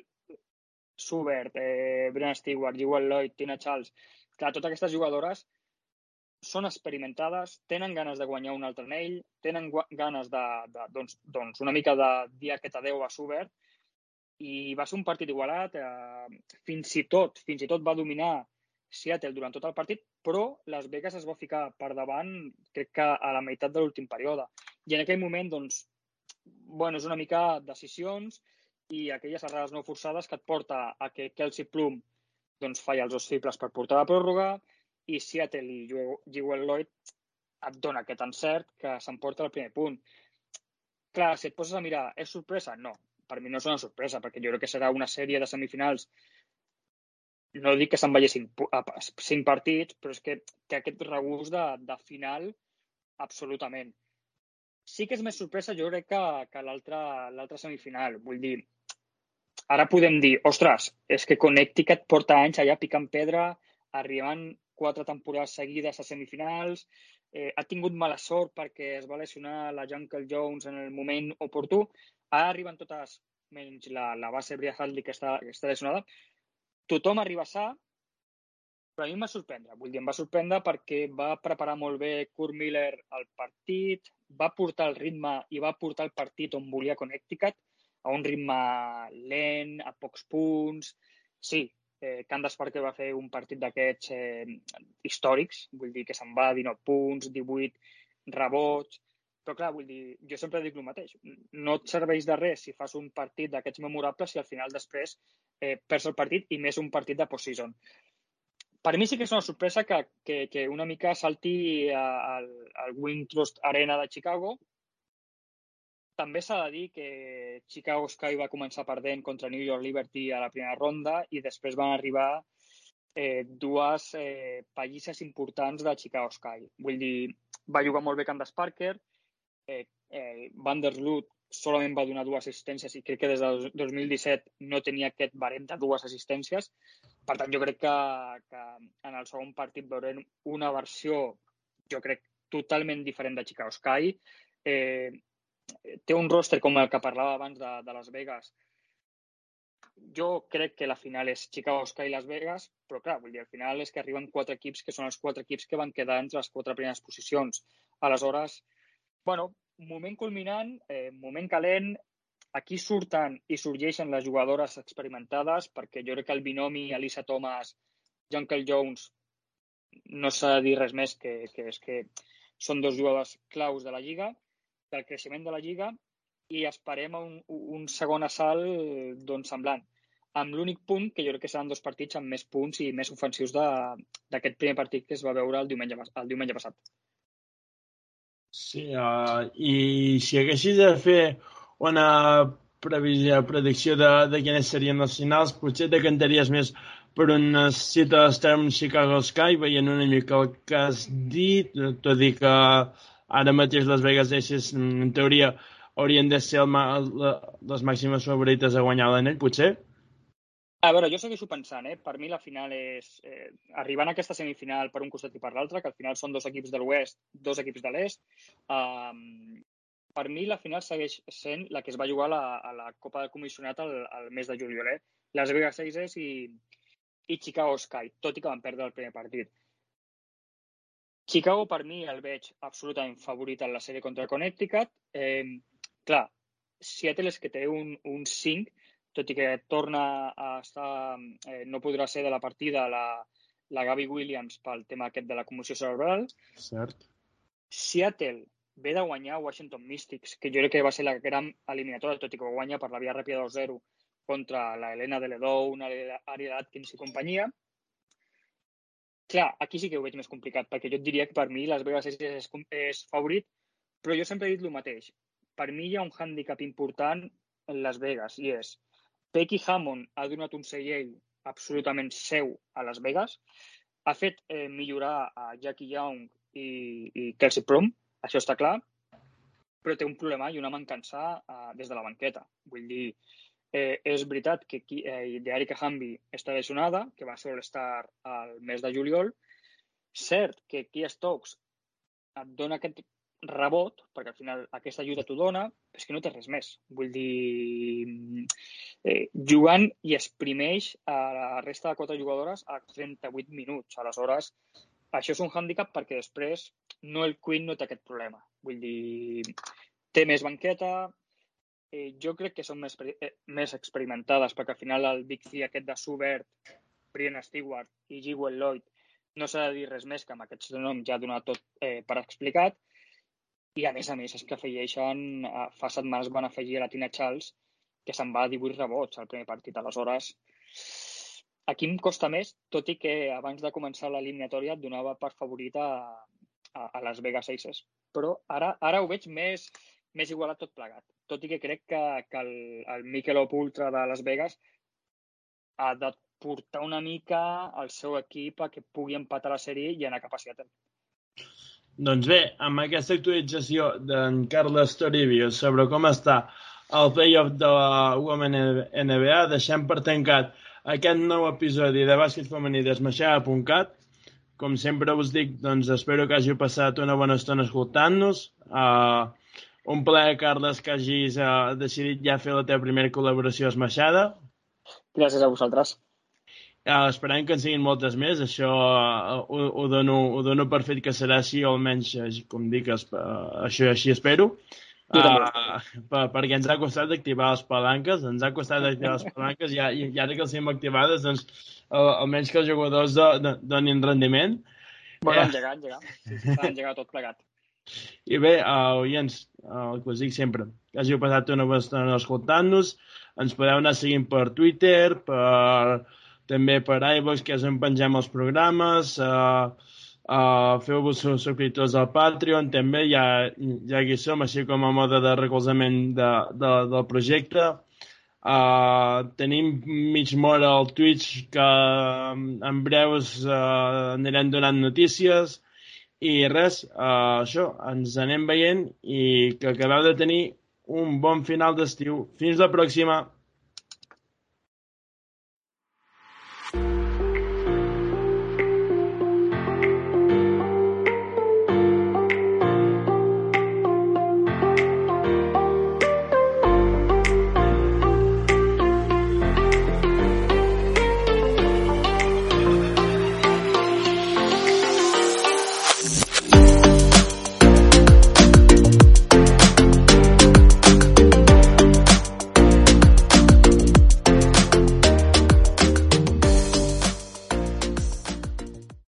Subert, eh, Brian Stewart, Jewel Lloyd, Tina Charles, clar, totes aquestes jugadores són experimentades, tenen ganes de guanyar un altre anell, tenen ganes de, de doncs, doncs una mica de dir aquest adeu a Subert i va ser un partit igualat, eh, fins i tot, fins i tot va dominar Seattle durant tot el partit, però Las Vegas es va ficar per davant, crec que a la meitat de l'últim període. I en aquell moment, doncs, bueno, és una mica decisions, i aquelles errades no forçades que et porta a que Kelsey Plum doncs, falla els dos triples per portar la pròrroga i Seattle i Jewel Lloyd et dona aquest encert que s'emporta el primer punt. Clar, si et poses a mirar, és sorpresa? No, per mi no és una sorpresa, perquè jo crec que serà una sèrie de semifinals no dic que se'n veiessin cinc partits, però és que té aquest regust de, de final absolutament. Sí que és més sorpresa, jo crec, que, que l'altra semifinal. Vull dir, ara podem dir, ostres, és que Connecticut porta anys allà picant pedra, arribant quatre temporades seguides a semifinals, eh, ha tingut mala sort perquè es va lesionar la Jungle Jones en el moment oportú, ara arriben totes, menys la, la base Bria Hadley que està, que està lesionada, tothom arriba sa però a mi em va sorprendre. Vull dir, em va sorprendre perquè va preparar molt bé Kurt Miller el partit, va portar el ritme i va portar el partit on volia Connecticut, a un ritme lent, a pocs punts. Sí, eh, Candace Parker va fer un partit d'aquests eh, històrics, vull dir que se'n va 19 punts, 18 rebots, però clar, vull dir, jo sempre dic el mateix. No et serveix de res si fas un partit d'aquests memorables si al final després eh, perds el partit i més un partit de post-season per mi sí que és una sorpresa que, que, que una mica salti al, al Wintrust Arena de Chicago. També s'ha de dir que Chicago Sky va començar perdent contra New York Liberty a la primera ronda i després van arribar eh, dues eh, pallisses importants de Chicago Sky. Vull dir, va jugar molt bé Candace Parker, eh, eh, Vanderloot solament va donar dues assistències i crec que des del 2017 no tenia aquest barem de dues assistències. Per tant, jo crec que, que en el segon partit veurem una versió, jo crec, totalment diferent de Chicago Sky. Eh, té un roster com el que parlava abans de, de Las Vegas. Jo crec que la final és Chicago Sky i Las Vegas, però clar, vull dir, al final és que arriben quatre equips que són els quatre equips que van quedar entre les quatre primeres posicions. Aleshores, bueno, moment culminant, eh, moment calent, aquí surten i sorgeixen les jugadores experimentades, perquè jo crec que el binomi Elisa Thomas, Junkel Jones, no s'ha de dir res més que, que és que són dos jugadors claus de la Lliga, del creixement de la Lliga, i esperem un, un segon assalt doncs, semblant amb l'únic punt que jo crec que seran dos partits amb més punts i més ofensius d'aquest primer partit que es va veure el diumenge, el diumenge passat. Sí, uh, i si haguessis de fer una previsió, predicció de, de quines serien les finals, potser te cantaries més per una cita d'Estem Chicago Sky, veient una mica el que has dit, tot i que ara mateix les Vegas Aces, en teoria, haurien de ser el, el, les màximes favorites a guanyar l'anell, potser? A veure, jo segueixo pensant, eh? per mi la final és... Eh, arribant a aquesta semifinal per un costat i per l'altre, que al final són dos equips de l'oest, dos equips de l'est, um, per mi la final segueix sent la que es va jugar la, a la Copa del Comissionat al, al mes de juliol. Eh? Las Vegas Aces i, i Chicago Sky, tot i que van perdre el primer partit. Chicago, per mi, el veig absolutament favorit en la sèrie contra Connecticut. Eh, clar, Seattle és que té un, un 5 tot i que torna a estar, eh, no podrà ser de la partida la, la Gavi Williams pel tema aquest de la commoció cerebral. Cert. Seattle ve de guanyar Washington Mystics, que jo crec que va ser la gran eliminatòria, tot i que va guanyar per la via ràpida 2-0 contra la Helena de Ledou, una àrea d'Atkins i companyia. Clar, aquí sí que ho veig més complicat, perquè jo et diria que per mi Las Vegas és, és, és favorit, però jo sempre he dit el mateix. Per mi hi ha un hàndicap important en Las Vegas i és Becky Hammond ha donat un segell absolutament seu a Las Vegas, ha fet eh, millorar a Jackie Young i, i Kelsey Prom, això està clar, però té un problema i una mancança eh, des de la banqueta. Vull dir, eh, és veritat que eh, Dearica Hamby està lesionada, que va ser l'estar al mes de juliol. Cert que Kia Stokes et dona aquest rebot, perquè al final aquesta ajuda t'ho dona, és que no té res més. Vull dir, eh, jugant i exprimeix a la resta de quatre jugadores a 38 minuts. Aleshores, això és un hàndicap perquè després no el Queen no té aquest problema. Vull dir, té més banqueta, eh, jo crec que són més, eh, més experimentades perquè al final el Big Three aquest de Subert, Brian Stewart i Jewel Lloyd no s'ha de dir res més que amb aquests noms ja ha donat tot eh, per explicat i a més a més és que afegeixen, eh, fa setmanes van afegir a la Tina Charles que se'n va a 18 rebots al primer partit. Aleshores, aquí em costa més, tot i que abans de començar l'eliminatòria et donava per favorit a, a, a Las Vegas Aces. Però ara, ara ho veig més, més igualat tot plegat. Tot i que crec que, que el, el Michelob Ultra de Las Vegas ha de portar una mica el seu equip a que pugui empatar la sèrie i anar cap a Seattle. Doncs bé, amb aquesta actualització d'en Carles Toribio sobre com està el playoff de la Women NBA, deixem per tancat aquest nou episodi de bàsquet femení d'esmaixada.cat. Com sempre us dic, doncs espero que hàgiu passat una bona estona escoltant-nos. Uh, un plaer, Carles, que hagis uh, decidit ja fer la teva primera col·laboració Esmaixada. Gràcies a vosaltres. Uh, esperem que en siguin moltes més, això uh, ho, ho, dono, ho dono per fet que serà així, o almenys, com dic, es, uh, això així espero. Uh, per, perquè ens ha costat activar les palanques, ens ha costat activar les palanques, i, i, i ara que les tenim activades, doncs, uh, almenys que els jugadors do, do, donin rendiment. Bueno, eh. engegar, engegar. Sí, s'ha engegat tot plegat. I bé, uh, oients, uh, el que us dic sempre, que hàgiu passat una estona escoltant-nos, ens podeu anar seguint per Twitter, per també per iVox, que és on pengem els programes, uh, uh, feu-vos subscriptors al Patreon, també ja, ja hi som, així com a mode de recolzament de, de, del projecte. Uh, tenim mig mora al Twitch que en breus uh, anirem donant notícies i res, uh, això, ens anem veient i que acabeu de tenir un bon final d'estiu. Fins la pròxima!